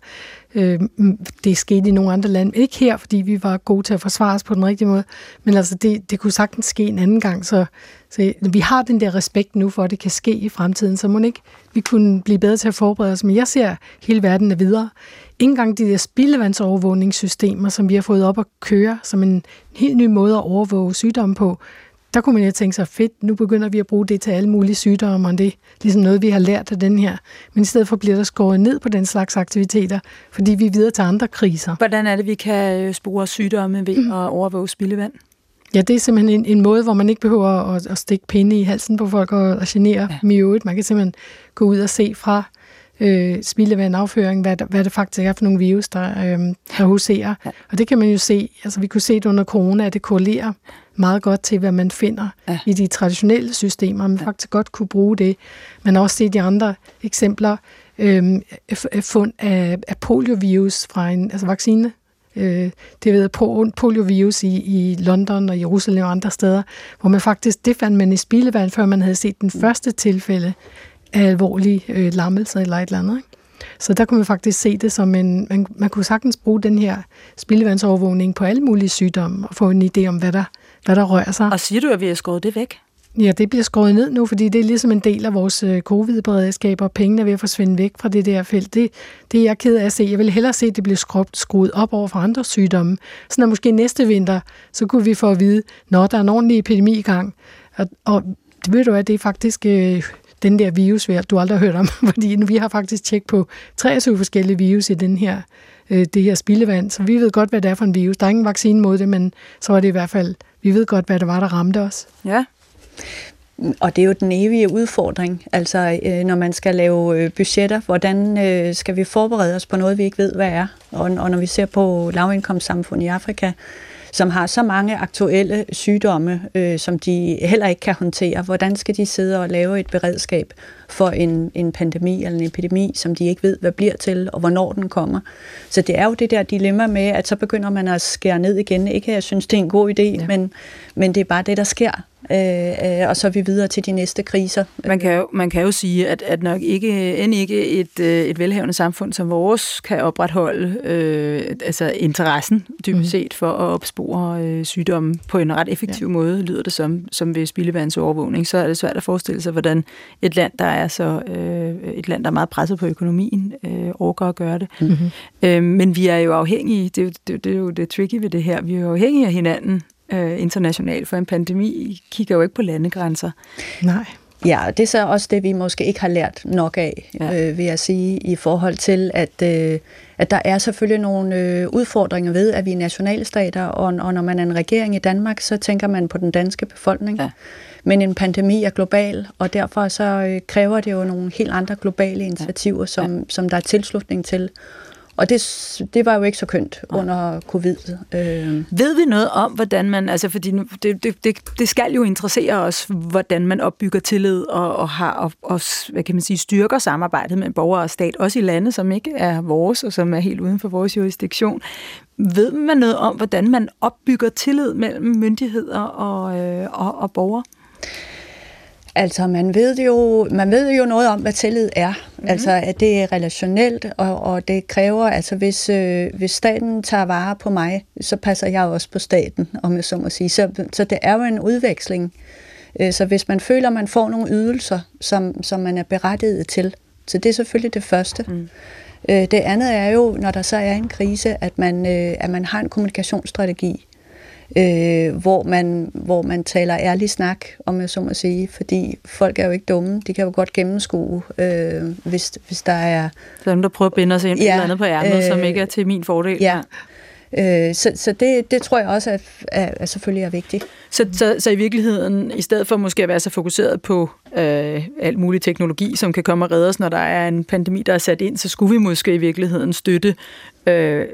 Øh, mm, det skete i nogle andre lande. Ikke her, fordi vi var gode til at forsvare os på den rigtige måde, men altså det, det kunne sagtens ske en anden gang. Så, så vi har den der respekt nu for, at det kan ske i fremtiden, så må ikke vi kunne blive bedre til at forberede os. Men jeg ser, hele verden er videre. Ingen engang de der spildevandsovervågningssystemer, som vi har fået op at køre, som en helt ny måde at overvåge sygdomme på, der kunne man jo tænke sig, fedt, nu begynder vi at bruge det til alle mulige sygdomme, og det er ligesom noget, vi har lært af den her. Men i stedet for bliver der skåret ned på den slags aktiviteter, fordi vi er videre til andre kriser. Hvordan er det, vi kan øh, spore sygdomme ved mm. at overvåge spildevand? Ja, det er simpelthen en, en måde, hvor man ikke behøver at, at stikke pinde i halsen på folk og, og genere ja. dem i øvrigt. Man kan simpelthen gå ud og se fra øh, spildevandafføring, hvad, hvad det faktisk er for nogle virus, der, øh, der huserer. Ja. Og det kan man jo se, altså vi kunne se det under corona, at det korrelerer meget godt til, hvad man finder ja. i de traditionelle systemer. Man ja. faktisk godt kunne bruge det. Man har også set de andre eksempler, øh, fund af, af poliovirus fra en altså vaccine øh, det ved poliovirus i, i London og Jerusalem og andre steder, hvor man faktisk, det fandt man i spildevand, før man havde set den første tilfælde af alvorlig øh, lammelse eller et eller andet. Ikke? Så der kunne man faktisk se det som en, man, man kunne sagtens bruge den her spildevandsovervågning på alle mulige sygdomme og få en idé om, hvad der, hvad der rører sig. Og siger du, at vi har skåret det væk? Ja, det bliver skåret ned nu, fordi det er ligesom en del af vores øh, covid-beredskab, og pengene er ved at forsvinde væk fra det der felt. Det, det er jeg ked af at se. Jeg vil hellere se, at det bliver skruet, skruet op over for andre sygdomme. Så når måske næste vinter, så kunne vi få at vide, når der er en ordentlig epidemi i gang. Og, og det ved du at det er faktisk øh, den der virus, du aldrig har hørt om, fordi vi har faktisk tjekket på 23 forskellige virus i den her, øh, det her spildevand, så vi ved godt, hvad det er for en virus. Der er ingen vaccine mod det, men så er det i hvert fald, vi ved godt, hvad det var, der ramte os. Ja. Og det er jo den evige udfordring, altså øh, når man skal lave øh, budgetter, hvordan øh, skal vi forberede os på noget, vi ikke ved, hvad er? Og, og når vi ser på lavindkomstsamfund i Afrika, som har så mange aktuelle sygdomme, øh, som de heller ikke kan håndtere. Hvordan skal de sidde og lave et beredskab for en, en pandemi eller en epidemi, som de ikke ved, hvad bliver til, og hvornår den kommer. Så det er jo det der dilemma med, at så begynder man at skære ned igen. Ikke at jeg synes, det er en god idé, ja. men, men det er bare det, der sker. Øh, øh, og så er vi videre til de næste kriser. Man kan jo, man kan jo sige, at, at nok ikke, end ikke et, øh, et velhavende samfund som vores kan opretholde øh, altså interessen dybest mm. set for at opspore øh, sygdomme på en ret effektiv ja. måde, lyder det som, som ved spildevandsovervågning. Så er det svært at forestille sig, hvordan et land, der er så øh, et land, der er meget presset på økonomien, øh, overgår at gøre det. Mm-hmm. Øh, men vi er jo afhængige, det, det, det er jo det tricky ved det her, vi er jo afhængige af hinanden øh, internationalt, for en pandemi kigger jo ikke på landegrænser. Nej. Ja, det er så også det, vi måske ikke har lært nok af, ja. øh, vil jeg sige, i forhold til, at, øh, at der er selvfølgelig nogle øh, udfordringer ved, at vi er nationalstater, og, og når man er en regering i Danmark, så tænker man på den danske befolkning. Ja. Men en pandemi er global, og derfor så øh, kræver det jo nogle helt andre globale initiativer, ja. som, ja. som der er tilslutning til. Og det, det var jo ikke så kønt under covid. Øh. Ved vi noget om, hvordan man, altså fordi det, det, det, det skal jo interessere os, hvordan man opbygger tillid og, og har og, og, hvad kan man sige, styrker samarbejdet med borgere og stat, også i lande, som ikke er vores og som er helt uden for vores jurisdiktion. Ved man noget om, hvordan man opbygger tillid mellem myndigheder og, øh, og, og borgere? Altså, man ved jo, man ved jo noget om, hvad tillid er. Mm-hmm. Altså, at det er relationelt, og, og det kræver, altså hvis, øh, hvis staten tager vare på mig, så passer jeg også på staten, om jeg så må sige. Så, så det er jo en udveksling. Øh, så hvis man føler, man får nogle ydelser, som, som man er berettiget til, så det er selvfølgelig det første. Mm. Øh, det andet er jo, når der så er en krise, at man, øh, at man har en kommunikationsstrategi, øh, hvor, man, hvor man taler ærlig snak, om jeg så må sige, fordi folk er jo ikke dumme. De kan jo godt gennemskue, øh, hvis, hvis der er... Så dem, der prøver at binde sig ind ja, eller andet på ærmet, øh, som ikke er til min fordel. Ja, Øh, så så det, det tror jeg også er, er, er selvfølgelig er vigtigt. Så, så, så i virkeligheden, i stedet for måske at være så fokuseret på øh, alt mulig teknologi, som kan komme og redde os, når der er en pandemi, der er sat ind, så skulle vi måske i virkeligheden støtte øh,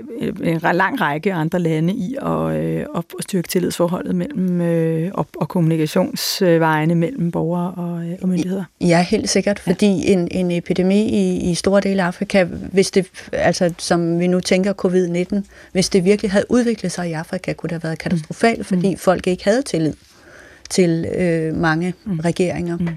en lang række andre lande i at, øh, at styrke tillidsforholdet mellem øh, og, og kommunikationsvejene mellem borgere og, øh, og myndigheder. Ja, helt sikkert, fordi ja. en, en epidemi i, i store dele af Afrika, hvis det, altså som vi nu tænker covid-19, hvis det virkelig havde udviklet sig i Afrika, kunne det have været katastrofalt, mm. fordi mm. folk ikke havde tillid til øh, mange mm. regeringer. Mm.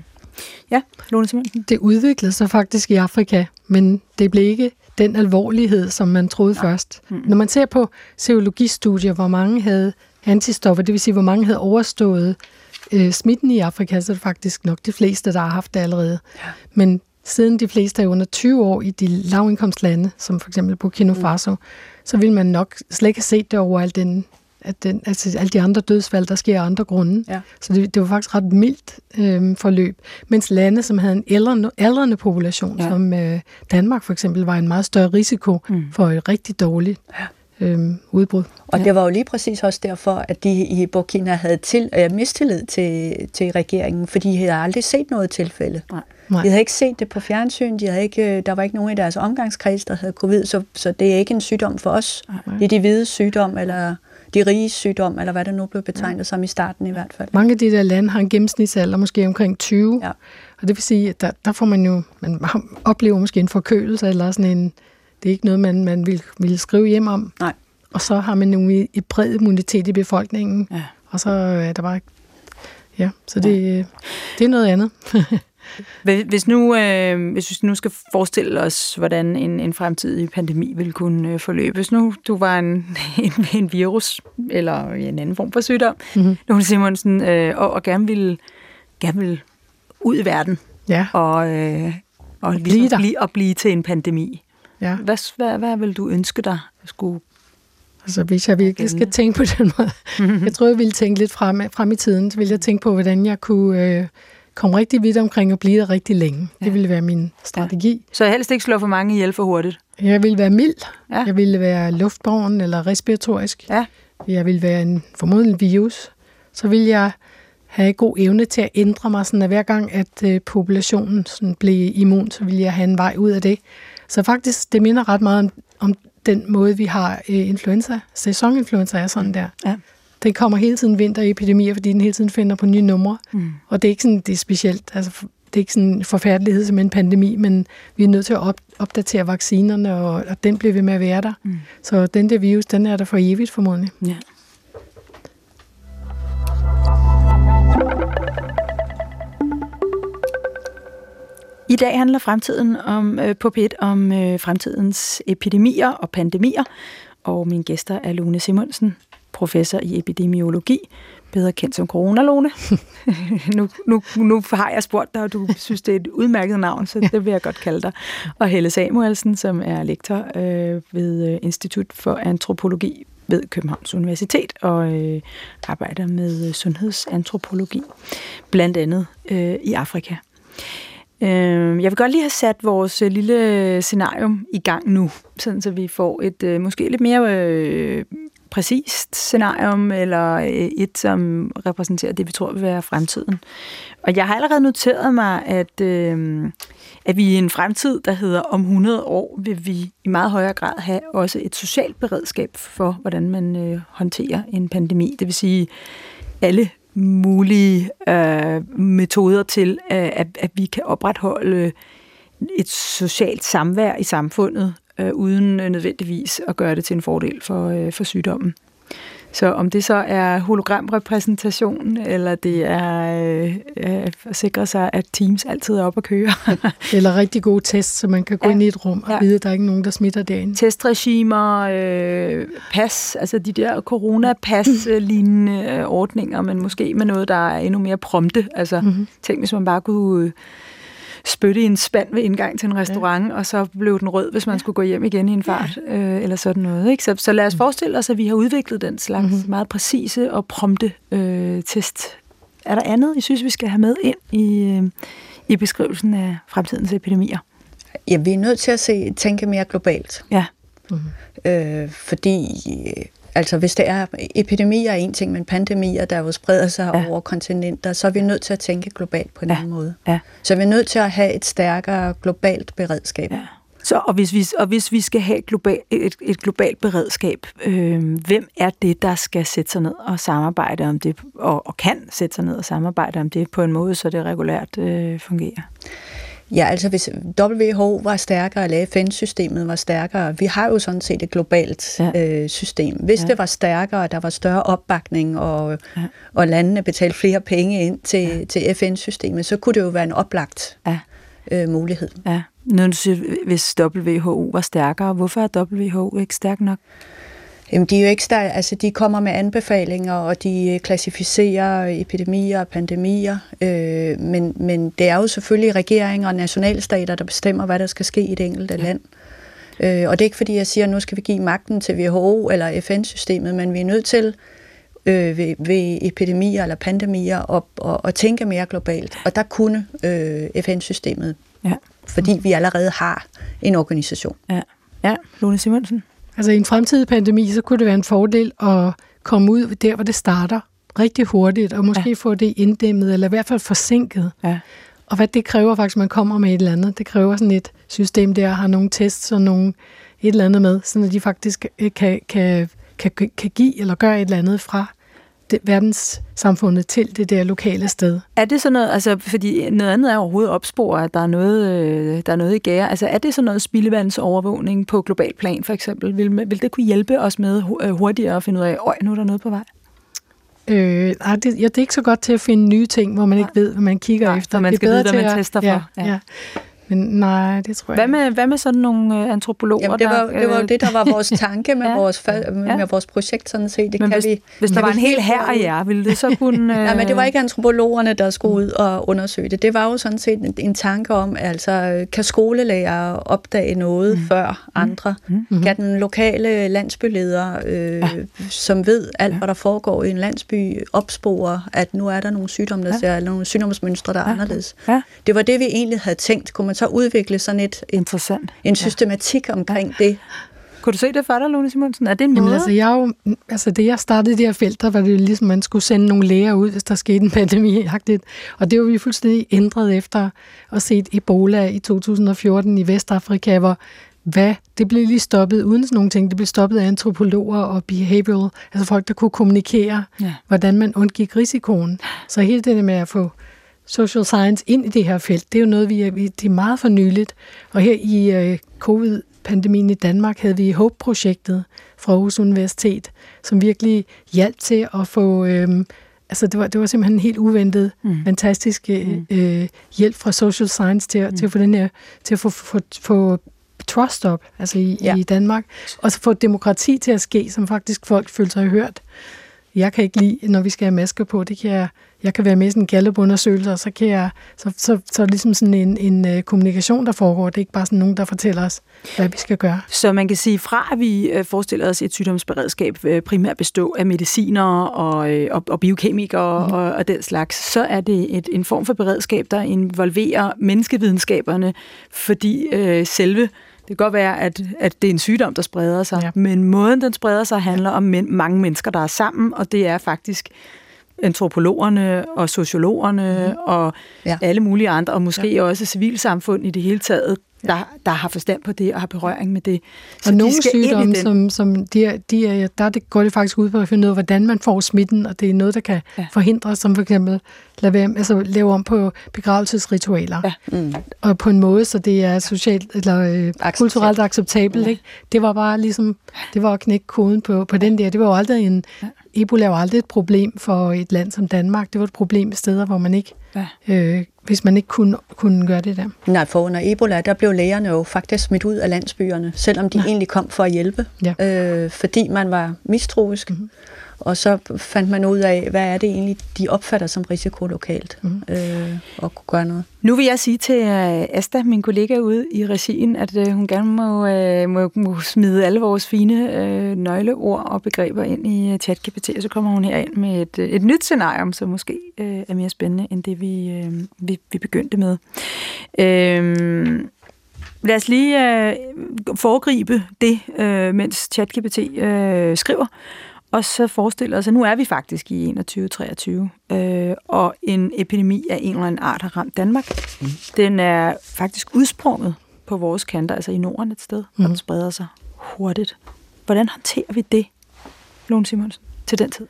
Ja, Lone Simonsen. Det udviklede sig faktisk i Afrika, men det blev ikke den alvorlighed, som man troede Nej. først. Mm. Når man ser på serologistudier, hvor mange havde antistoffer, det vil sige, hvor mange havde overstået øh, smitten i Afrika, så er det faktisk nok de fleste, der har haft det allerede. Ja. Men siden de fleste er under 20 år i de lavindkomstlande, som for eksempel Burkina mm. Faso, mm. så vil man nok slet ikke have set det over al den at den, altså alle de andre dødsfald, der sker af andre grunde. Ja. Så det, det var faktisk ret mildt øh, forløb. Mens lande, som havde en aldrende, aldrende population, ja. som øh, Danmark for eksempel, var en meget større risiko mm. for et rigtig dårligt ja. øh, udbrud. Og ja. det var jo lige præcis også derfor, at de i Burkina havde til, øh, mistillid til, til regeringen, fordi de havde aldrig set noget tilfælde. Nej. Nej. De havde ikke set det på fjernsyn, de havde ikke, øh, der var ikke nogen i deres omgangskreds, der havde covid, så, så det er ikke en sygdom for os. Nej. Det er de hvide sygdom, eller de rige sygdom, eller hvad det nu blev betegnet ja. som i starten i hvert fald. Mange af de der lande har en gennemsnitsalder måske omkring 20, ja. og det vil sige, at der, der får man jo, man oplever måske en forkølelse, eller sådan en, det er ikke noget, man, man vil, vil skrive hjem om. Nej. Og så har man jo et bred immunitet i befolkningen, ja. og så er der bare, ja, så det, ja. det er noget andet. Hvis nu, øh, hvis vi nu skal forestille os, hvordan en, en fremtidig pandemi vil kunne øh, forløbe. Hvis nu du var en, en, en virus, eller en anden form for sygdom, mm-hmm. Lone Simonsen, øh, og, og gerne vil, gerne vil ud i verden, ja. og, øh, og, og, ligesom. Blive, og blive til en pandemi. Ja. Hvad, hvad, hvad vil du ønske dig skulle Altså, hvis jeg virkelig skal tænke på den måde. Mm-hmm. Jeg tror, jeg ville tænke lidt frem, frem i tiden. Så ville jeg tænke på, hvordan jeg kunne øh, komme rigtig vidt omkring og blive der rigtig længe. Ja. Det ville være min strategi. Ja. Så helst ikke slå for mange ihjel for hurtigt? Jeg ville være mild. Ja. Jeg ville være luftborgen eller respiratorisk. Ja. Jeg ville være en formodentlig virus. Så ville jeg have god evne til at ændre mig, sådan at hver gang, at øh, populationen sådan blev immun, så ville jeg have en vej ud af det. Så faktisk, det minder ret meget om, om den måde, vi har øh, influenza, sæsoninfluenza er sådan der. Ja. Den kommer hele tiden vinterepidemier, fordi den hele tiden finder på nye numre. Mm. Og det er ikke sådan, det er specielt, altså det er ikke sådan en forfærdelighed som en pandemi, men vi er nødt til at op, opdatere vaccinerne, og, og den bliver ved med at være der. Mm. Så den der virus, den er der for evigt formodentlig. Ja. I dag handler fremtiden om, øh, på P1 om øh, fremtidens epidemier og pandemier, og mine gæster er Lone Simonsen, professor i epidemiologi, bedre kendt som Corona-Lone. nu, nu, nu har jeg spurgt dig, og du synes, det er et udmærket navn, så det vil jeg godt kalde dig. Og Helle Samuelsen, som er lektor øh, ved øh, Institut for Antropologi ved Københavns Universitet og øh, arbejder med sundhedsantropologi, blandt andet øh, i Afrika. Øh, jeg vil godt lige have sat vores øh, lille scenarium i gang nu, sådan så vi får et øh, måske lidt mere øh, præcist scenarium, eller øh, et, som repræsenterer det, vi tror vil være fremtiden. Og jeg har allerede noteret mig, at, øh, at vi i en fremtid, der hedder om 100 år, vil vi i meget højere grad have også et socialt beredskab for, hvordan man øh, håndterer en pandemi. Det vil sige, alle mulige øh, metoder til, øh, at, at vi kan opretholde et socialt samvær i samfundet, øh, uden nødvendigvis at gøre det til en fordel for, øh, for sygdommen. Så om det så er hologramrepræsentation, eller det er øh, øh, at sikre sig, at Teams altid er op at køre. eller rigtig gode tests, så man kan gå ja. ind i et rum og ja. vide, at der er ikke nogen, der smitter derinde. Testregimer, øh, pas, altså de der coronapas-lignende øh, ordninger, men måske med noget, der er endnu mere prompte. Altså mm-hmm. tænk, hvis man bare kunne... Øh, spytte i en spand ved indgang til en restaurant, ja. og så blev den rød, hvis man skulle gå hjem igen i en fart, ja. øh, eller sådan noget. Ikke? Så, så lad os mm. forestille os, at vi har udviklet den slags mm-hmm. meget præcise og prompte øh, test. Er der andet, I synes, vi skal have med ind i, øh, i beskrivelsen af fremtidens epidemier? Ja, vi er nødt til at se, tænke mere globalt. Ja. Mm-hmm. Øh, fordi Altså hvis det er epidemier er en ting, men pandemier, der jo spreder sig ja. over kontinenter, så er vi nødt til at tænke globalt på en ja. anden måde. Ja. Så vi er nødt til at have et stærkere globalt beredskab. Ja. Så, og, hvis vi, og hvis vi skal have global, et, et globalt beredskab, øh, hvem er det, der skal sætte sig ned og samarbejde om det, og, og kan sætte sig ned og samarbejde om det på en måde, så det regulært øh, fungerer? Ja, altså hvis WHO var stærkere, eller FN-systemet var stærkere, vi har jo sådan set et globalt ja. øh, system. Hvis ja. det var stærkere, der var større opbakning, og, ja. og landene betalte flere penge ind til, ja. til FN-systemet, så kunne det jo være en oplagt ja. øh, mulighed. Ja. Når du siger, hvis WHO var stærkere, hvorfor er WHO ikke stærk nok? Jamen, de er jo ikke der, altså de kommer med anbefalinger, og de øh, klassificerer epidemier og pandemier, øh, men, men det er jo selvfølgelig regeringer og nationalstater, der bestemmer, hvad der skal ske i det enkelte ja. land. Øh, og det er ikke fordi, jeg siger, at nu skal vi give magten til WHO eller FN-systemet, men vi er nødt til øh, ved, ved epidemier eller pandemier og, og, og tænke mere globalt. Og der kunne øh, FN-systemet, ja. fordi vi allerede har en organisation. Ja, ja. Lone Simonsen? Altså i en fremtidig pandemi, så kunne det være en fordel at komme ud der, hvor det starter rigtig hurtigt, og måske ja. få det inddæmmet, eller i hvert fald forsinket. Ja. Og hvad det kræver faktisk, man kommer med et eller andet. Det kræver sådan et system der, har nogle tests og nogle et eller andet med, så de faktisk kan, kan, kan, kan give eller gøre et eller andet fra det, verdenssamfundet til det der lokale sted. Er det sådan noget, altså fordi noget andet er overhovedet opspore, at der er noget, øh, der er noget i gære. Altså er det sådan noget spildevandsovervågning på global plan for eksempel? Vil, vil det kunne hjælpe os med øh, hurtigere at finde ud af, at nu er der noget på vej? Øh, nej, det, ja, det er ikke så godt til at finde nye ting, hvor man ikke ved, hvad man kigger nej, efter. man skal det er vide, hvad man tester ja, for. Ja. Ja. Men nej, det tror jeg hvad med, hvad med sådan nogle øh, antropologer? Jamen, det var, der, det var jo det, der var vores tanke med, ja, vores, med, ja. med vores projekt, sådan set. Det men kan hvis, vi, hvis der var en hel her af jer, ville det så kunne... Øh... Nej, men det var ikke antropologerne, der skulle ud og undersøge det. Det var jo sådan set en, en tanke om, altså, kan skolelærer opdage noget mm. før andre? Mm. Mm. Kan den lokale landsbyleder, øh, ja. som ved alt, ja. hvad der foregår i en landsby, opspore, at nu er der nogle sygdomme, der ja. ser, nogle sygdomsmønstre, der er ja. anderledes? Ja. Det var det, vi egentlig havde tænkt. Kunne man så udvikle sådan et, Interessant. en systematik ja. omkring ja. det. Kunne du se det for dig, Lone Simonsen? Er det en måde? Jamen, altså, jeg jo, altså, det jeg startede det her felt, der var det ligesom, man skulle sende nogle læger ud, hvis der skete en pandemi. Og det var vi fuldstændig ændret efter at se Ebola i 2014 i Vestafrika, hvor hvad, det blev lige stoppet uden sådan nogle ting. Det blev stoppet af antropologer og behavioral, altså folk, der kunne kommunikere, ja. hvordan man undgik risikoen. Så hele det med at få social science ind i det her felt, det er jo noget, vi er, det er meget fornyeligt. Og her i øh, covid-pandemien i Danmark havde vi HOPE-projektet fra Aarhus Universitet, som virkelig hjalp til at få... Øh, altså det var, det var simpelthen helt uventet, mm. fantastisk øh, mm. øh, hjælp fra social science til, mm. til at få den her, til at få, få, få trust op, altså i, ja. i Danmark, og så få demokrati til at ske, som faktisk folk føler sig hørt. Jeg kan ikke lide, når vi skal have masker på, det kan jeg, jeg kan være med i sådan en gallup-undersøgelse, og så kan jeg, så, så, så er ligesom sådan en, en uh, kommunikation, der foregår. Det er ikke bare sådan nogen, der fortæller os, hvad vi skal gøre. Så man kan sige, fra at vi uh, forestiller os et sygdomsberedskab uh, primært bestå af mediciner og, og, og biokemikere mm. og, og den slags, så er det et, en form for beredskab, der involverer menneskevidenskaberne, fordi uh, selve det kan godt være, at, at det er en sygdom, der spreder sig, ja. men måden, den spreder sig, handler om men, mange mennesker, der er sammen, og det er faktisk antropologerne og sociologerne mm. og ja. alle mulige andre, og måske ja. også civilsamfund i det hele taget, der, der har forstand på det og har berøring med det. Så og nogle de sygdomme, som, som de er, de er, der det går det faktisk ud på at finde ud af, hvordan man får smitten, og det er noget, der kan ja. forhindres, som for eksempel lade være, altså, lave om på begravelsesritualer. Ja. Mm. Og på en måde, så det er socialt eller øh, kulturelt acceptabelt. Ja. Ikke? Det var bare ligesom, det var at knække koden på, på den der. Det var jo aldrig en, ja. Ebola var aldrig et problem for et land som Danmark. Det var et problem i steder, hvor man ikke ja. øh, hvis man ikke kunne, kunne gøre det der? Nej, for under Ebola, der blev lægerne jo faktisk smidt ud af landsbyerne, selvom de Nej. egentlig kom for at hjælpe, ja. øh, fordi man var mistroisk. Mm-hmm. Og så fandt man ud af, hvad er det egentlig, de opfatter som risiko lokalt, mm. øh, og kunne gøre noget. Nu vil jeg sige til uh, Asta, min kollega ude i regien, at uh, hun gerne må, uh, må, må smide alle vores fine uh, nøgleord og begreber ind i ChatGPT, og så kommer hun her ind med et, et nyt scenarium, som måske uh, er mere spændende end det, vi, uh, vi, vi begyndte med. Uh, Lad os lige uh, foregribe det, uh, mens ChatGPT uh, skriver. Og så forestiller os, at nu er vi faktisk i 2023, øh, og en epidemi af en eller anden art har ramt Danmark. Mm. Den er faktisk udsprunget på vores kanter, altså i Norden et sted, mm. og den spreder sig hurtigt. Hvordan håndterer vi det, Lone Simonsen, til den tid?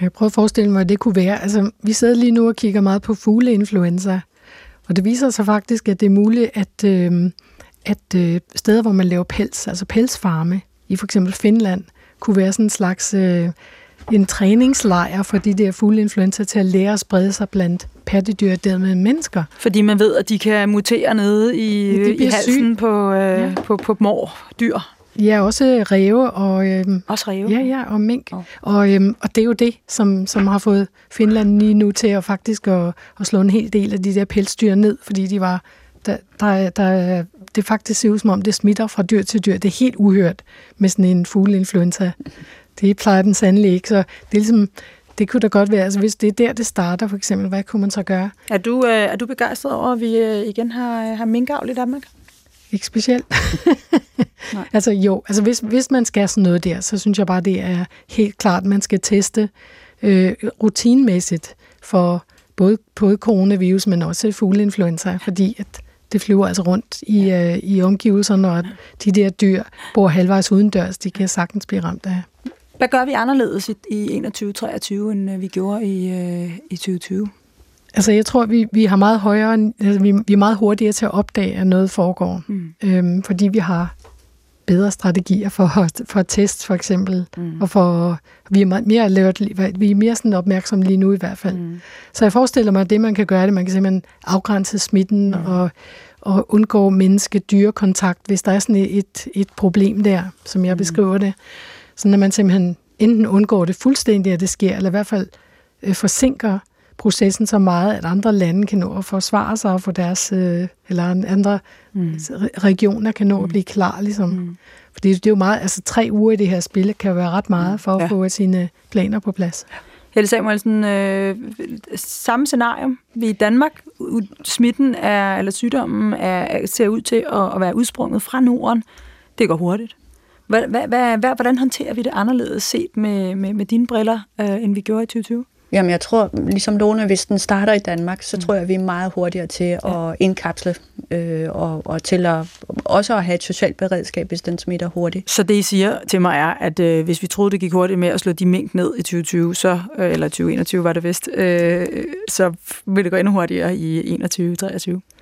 Jeg prøver at forestille mig, at det kunne være. Altså, vi sidder lige nu og kigger meget på fugleinfluenza, og det viser sig faktisk, at det er muligt, at, øh, at øh, steder, hvor man laver pels, altså pelsfarme, i for eksempel Finland, kunne være sådan en slags øh, en træningslejr for de der fugleinfluenza til at lære at sprede sig blandt pattedyr og dermed mennesker. Fordi man ved, at de kan mutere nede i, ja, i halsen på, øh, ja. på, på mordyr. Ja, også ræve og... Øhm, også ræve? Ja, ja, og mink. Oh. Og, øhm, og det er jo det, som, som har fået Finland lige nu til at faktisk at, at slå en hel del af de der pelsdyr ned, fordi de var... Der, der, der det faktisk ser ud som om, det smitter fra dyr til dyr. Det er helt uhørt med sådan en fugleinfluenza. Det plejer den sandelig ikke, så det er ligesom, det kunne da godt være, altså hvis det er der, det starter for eksempel, hvad kunne man så gøre? Er du, øh, er du begejstret over, at vi øh, igen har, har minkavl i Danmark? Ikke specielt. altså jo, altså hvis, hvis man skal sådan noget der, så synes jeg bare, det er helt klart, at man skal teste øh, rutinmæssigt for både, både coronavirus, men også fugleinfluenza, fordi at det flyver altså rundt i, øh, i omgivelserne, og de der dyr bor halvvejs udendørs, de kan sagtens blive ramt af. Hvad gør vi anderledes i, i 2023, end øh, vi gjorde i, øh, i 2020? Altså, jeg tror, vi, vi har meget højere, altså, vi, vi er meget hurtigere til at opdage, at noget foregår. Mm. Øhm, fordi vi har bedre strategier for, for test, for eksempel. Mm. Og for, vi er mere alert, vi er mere sådan opmærksomme lige nu i hvert fald. Mm. Så jeg forestiller mig, at det, man kan gøre, det man kan simpelthen afgrænse smitten mm. og, og undgå menneske-dyre-kontakt, hvis der er sådan et, et problem der, som jeg mm. beskriver det. Så når man simpelthen enten undgår det fuldstændigt, at det sker, eller i hvert fald øh, forsinker processen så meget, at andre lande kan nå at forsvare sig og få deres, øh, eller andre mm. regioner kan nå at mm. blive klar, ligesom. Mm. Fordi det er jo meget, altså tre uger i det her spil kan være ret meget mm. for at ja. få sine planer på plads. Helle Samuelsen, øh, samme scenario. Vi i Danmark, smitten er, eller sygdommen er, ser ud til at, at være udsprunget fra Norden. Det går hurtigt. Hvad, hvad, hvad, hvordan håndterer vi det anderledes set med, med, med dine briller, øh, end vi gjorde i 2020? Jamen, jeg tror, ligesom Lone, hvis den starter i Danmark, så mm. tror jeg, vi er meget hurtigere til ja. at indkapsle øh, og, og til at også at have et socialt beredskab, hvis den smitter hurtigt. Så det, I siger til mig, er, at øh, hvis vi troede, det gik hurtigt med at slå de mink ned i 2020, så, øh, eller 2021 var det vist, øh, så vil det gå endnu hurtigere i 2021-2023?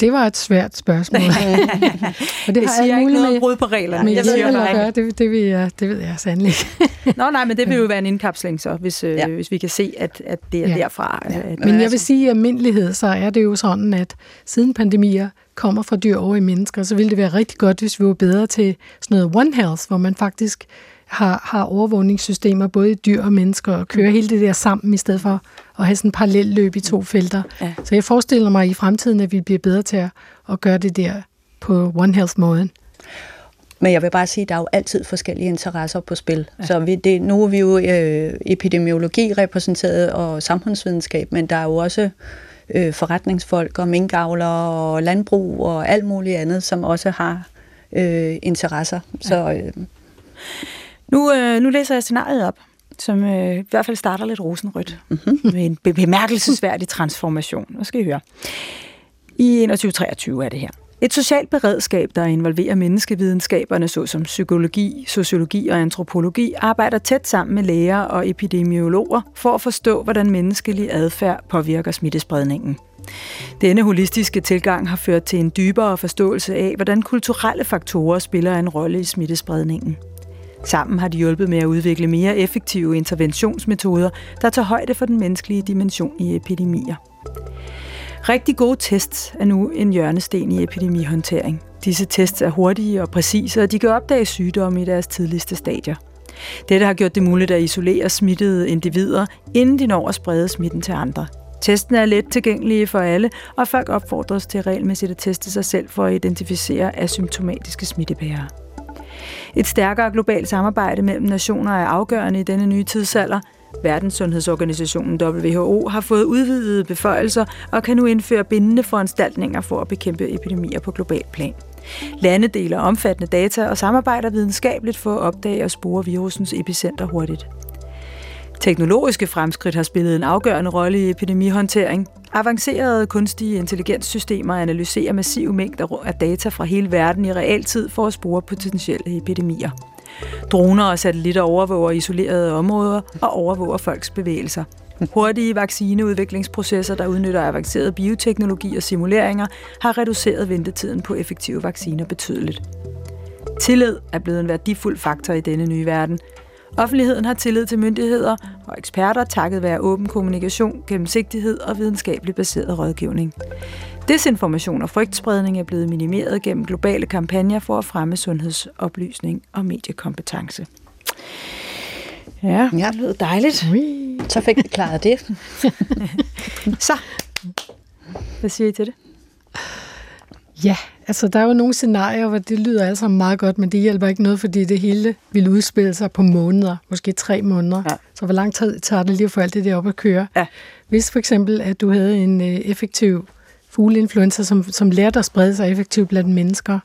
Det var et svært spørgsmål. og det, det har siger ikke noget med, brud på reglerne. Men jeg ved, jeg gøre, det, det, vil jeg, det ved jeg sandelig. Nå nej, men det vil jo være en indkapsling så, hvis, øh, ja. øh, hvis vi kan se, at, at det er ja. derfra. Ja. At, men jeg vil sige, at i almindelighed, så er det jo sådan, at siden pandemier kommer fra dyr over i mennesker, så ville det være rigtig godt, hvis vi var bedre til sådan noget One Health, hvor man faktisk har, har overvågningssystemer, både i dyr og mennesker, og kører mm. hele det der sammen, i stedet for at have sådan en parallel løb i to felter. Ja. Så jeg forestiller mig i fremtiden, at vi bliver bedre til at, at gøre det der på One Health-måden. Men jeg vil bare sige, at der er jo altid forskellige interesser på spil. Ja. Så vi, det, nu er vi jo øh, epidemiologi repræsenteret og samfundsvidenskab, men der er jo også øh, forretningsfolk og minkavlere og landbrug og alt muligt andet, som også har øh, interesser. Ja. Så, øh, nu, øh, nu læser jeg scenariet op, som øh, i hvert fald starter lidt rosenrødt, mm-hmm. med en bemærkelsesværdig transformation. Nu skal I høre. I 2123 er det her. Et socialt beredskab, der involverer menneskevidenskaberne såsom psykologi, sociologi og antropologi, arbejder tæt sammen med læger og epidemiologer for at forstå, hvordan menneskelig adfærd påvirker smittespredningen. Denne holistiske tilgang har ført til en dybere forståelse af, hvordan kulturelle faktorer spiller en rolle i smittespredningen. Sammen har de hjulpet med at udvikle mere effektive interventionsmetoder, der tager højde for den menneskelige dimension i epidemier. Rigtig gode tests er nu en hjørnesten i epidemihåndtering. Disse tests er hurtige og præcise, og de kan opdage sygdomme i deres tidligste stadier. Dette har gjort det muligt at isolere smittede individer, inden de når at sprede smitten til andre. Testen er let tilgængelige for alle, og folk opfordres til regelmæssigt at teste sig selv for at identificere asymptomatiske smittebærere. Et stærkere globalt samarbejde mellem nationer er afgørende i denne nye tidsalder. Verdenssundhedsorganisationen WHO har fået udvidede beføjelser og kan nu indføre bindende foranstaltninger for at bekæmpe epidemier på global plan. Lande deler omfattende data og samarbejder videnskabeligt for at opdage og spore virusens epicenter hurtigt. Teknologiske fremskridt har spillet en afgørende rolle i epidemihåndtering. Avancerede kunstige intelligenssystemer analyserer massive mængder af data fra hele verden i realtid for at spore potentielle epidemier. Droner og satellitter overvåger isolerede områder og overvåger folks bevægelser. Hurtige vaccineudviklingsprocesser, der udnytter avanceret bioteknologi og simuleringer, har reduceret ventetiden på effektive vacciner betydeligt. Tillid er blevet en værdifuld faktor i denne nye verden, Offentligheden har tillid til myndigheder og eksperter takket være åben kommunikation, gennemsigtighed og videnskabeligt baseret rådgivning. Desinformation og frygtspredning er blevet minimeret gennem globale kampagner for at fremme sundhedsoplysning og mediekompetence. Ja, ja. det lyder dejligt. Ui. Så fik vi klaret det. Så, hvad siger I til det? Ja, altså der er jo nogle scenarier, hvor det lyder altså meget godt, men det hjælper ikke noget, fordi det hele vil udspille sig på måneder, måske tre måneder. Ja. Så hvor lang tid tager det lige at få alt det der op at køre? Ja. Hvis for eksempel, at du havde en øh, effektiv fugleinfluenza, som, som lærte at sprede sig effektivt blandt mennesker,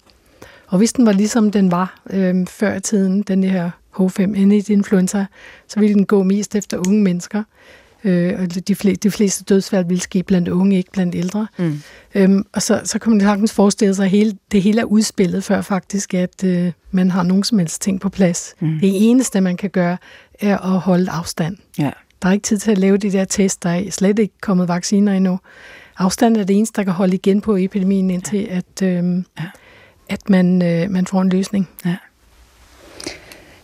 og hvis den var ligesom den var øh, før tiden, den her H5N1-influenza, så ville den gå mest efter unge mennesker øh, og de, fleste, de fleste dødsfald vil ske blandt unge, ikke blandt ældre. Mm. Øhm, og så, så kan man sagtens forestille sig, at hele, det hele er udspillet, før faktisk, at øh, man har nogen som helst ting på plads. Mm. Det eneste, man kan gøre, er at holde afstand. Ja. Der er ikke tid til at lave de der test, der er slet ikke kommet vacciner endnu. Afstand er det eneste, der kan holde igen på epidemien, indtil ja. at, øh, ja. at man, øh, man får en løsning. Ja.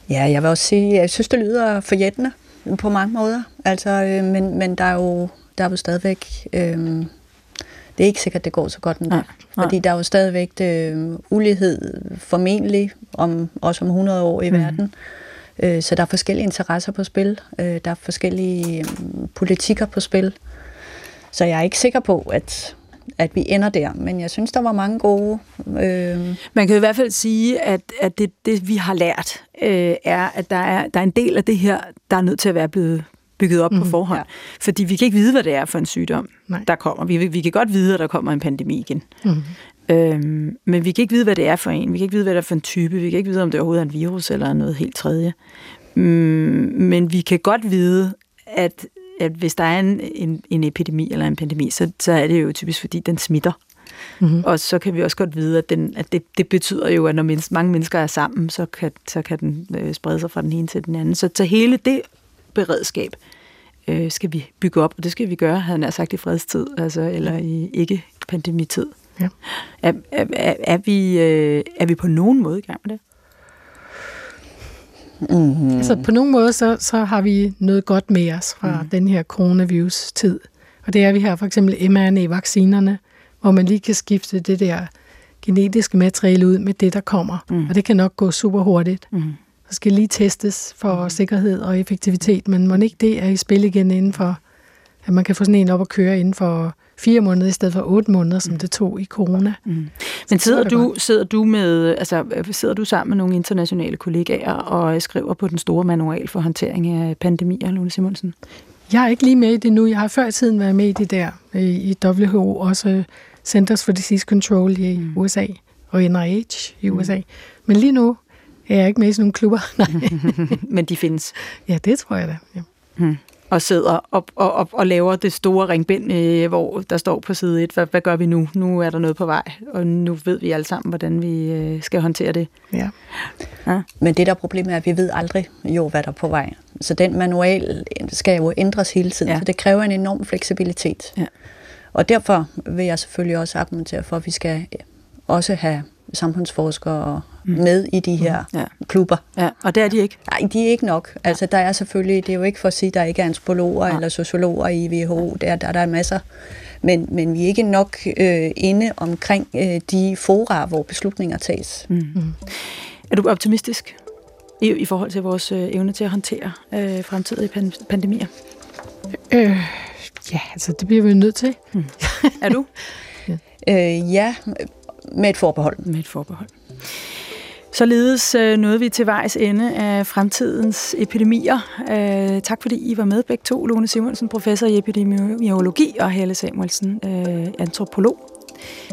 Ja, jeg vil også sige, jeg synes, det lyder forjættende på mange måder. Altså, øh, men, men der er jo, der er jo stadigvæk... Øh, det er ikke sikkert, det går så godt endda. Nej, nej. Fordi der er jo stadigvæk øh, ulighed formentlig, om, også om 100 år i mm. verden. Øh, så der er forskellige interesser på spil. Øh, der er forskellige øh, politikker på spil. Så jeg er ikke sikker på, at at vi ender der. Men jeg synes, der var mange gode... Øh... Man kan i hvert fald sige, at, at det, det, vi har lært, øh, er, at der er, der er en del af det her, der er nødt til at være blevet bygget op mm, på mhm. forhånd. Ja. Fordi vi kan ikke vide, hvad det er for en sygdom, Nej. der kommer. Vi, vi kan godt vide, at der kommer en pandemi igen. Mm. Øhm, men vi kan ikke vide, hvad det er for en. Vi kan ikke vide, hvad det er for en type. Vi kan ikke vide, om det overhovedet er en virus eller noget helt tredje. Mm, men vi kan godt vide, at at hvis der er en, en, en epidemi eller en pandemi, så, så er det jo typisk, fordi den smitter. Mm-hmm. Og så kan vi også godt vide, at, den, at det, det betyder jo, at når mennesker, mange mennesker er sammen, så kan, så kan den øh, sprede sig fra den ene til den anden. Så, så hele det beredskab øh, skal vi bygge op, og det skal vi gøre, havde han sagt, i fredstid, altså, eller i ikke-pandemitid. Ja. Er, er, er, er, vi, øh, er vi på nogen måde i gang med det? Mm-hmm. Altså på nogen måde, så, så har vi noget godt med os fra mm. den her coronavirus-tid. Og det er, at vi har for eksempel mRNA-vaccinerne, hvor man lige kan skifte det der genetiske materiale ud med det, der kommer. Mm. Og det kan nok gå super hurtigt. Mm. Så skal lige testes for mm. sikkerhed og effektivitet, men må ikke det er i spil igen inden for, at man kan få sådan en op at køre inden for fire måneder i stedet for otte måneder, som mm. det tog i corona. Mm. Men sidder du, sidder du med, altså sidder du sammen med nogle internationale kollegaer og skriver på den store manual for håndtering af pandemier, Lone Simonsen? Jeg er ikke lige med i det nu. Jeg har før i tiden været med i det der i WHO, også Centers for Disease Control i mm. USA og NIH i USA. Mm. Men lige nu er jeg ikke med i sådan nogle klubber. Nej. Men de findes? Ja, det tror jeg da. Ja. Mm og sidder og, og, og, og laver det store ringbind, øh, hvor der står på side 1, hvad, hvad gør vi nu? Nu er der noget på vej, og nu ved vi alle sammen, hvordan vi øh, skal håndtere det. Ja. ja. Men det der problem er, at vi ved aldrig jo, hvad der er på vej. Så den manual skal jo ændres hele tiden, ja. så det kræver en enorm fleksibilitet. Ja. Og derfor vil jeg selvfølgelig også argumentere for, at vi skal også have samfundsforskere mm. med i de her mm. ja. klubber. Ja, og det er de ikke? Nej, de er ikke nok. Altså, der er selvfølgelig, det er jo ikke for at sige, at der ikke er antropologer ja. eller sociologer i WHO, der, der, der er masser. Men, men vi er ikke nok øh, inde omkring øh, de fora, hvor beslutninger tages. Mm. Mm. Er du optimistisk i, i forhold til vores øh, evne til at håndtere øh, fremtidige pan- pandemier? Øh, ja, altså det bliver vi nødt til. Mm. Er du? ja. Øh, ja, med et forbehold. Med et forbehold. Således øh, nåede vi til vejs ende af fremtidens epidemier. Øh, tak fordi I var med begge to. Lone Simonsen, professor i epidemiologi, og Helle Samuelsen, øh, antropolog.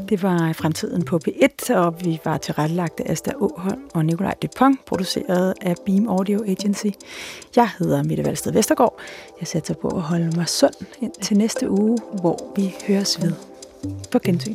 Det var fremtiden på P1, og vi var tilrettelagt af Asta Åholm og Nikolaj Dupont, produceret af Beam Audio Agency. Jeg hedder Mette Valsted Vestergaard. Jeg sætter på at holde mig sund ind til næste uge, hvor vi høres ved. På gensyn.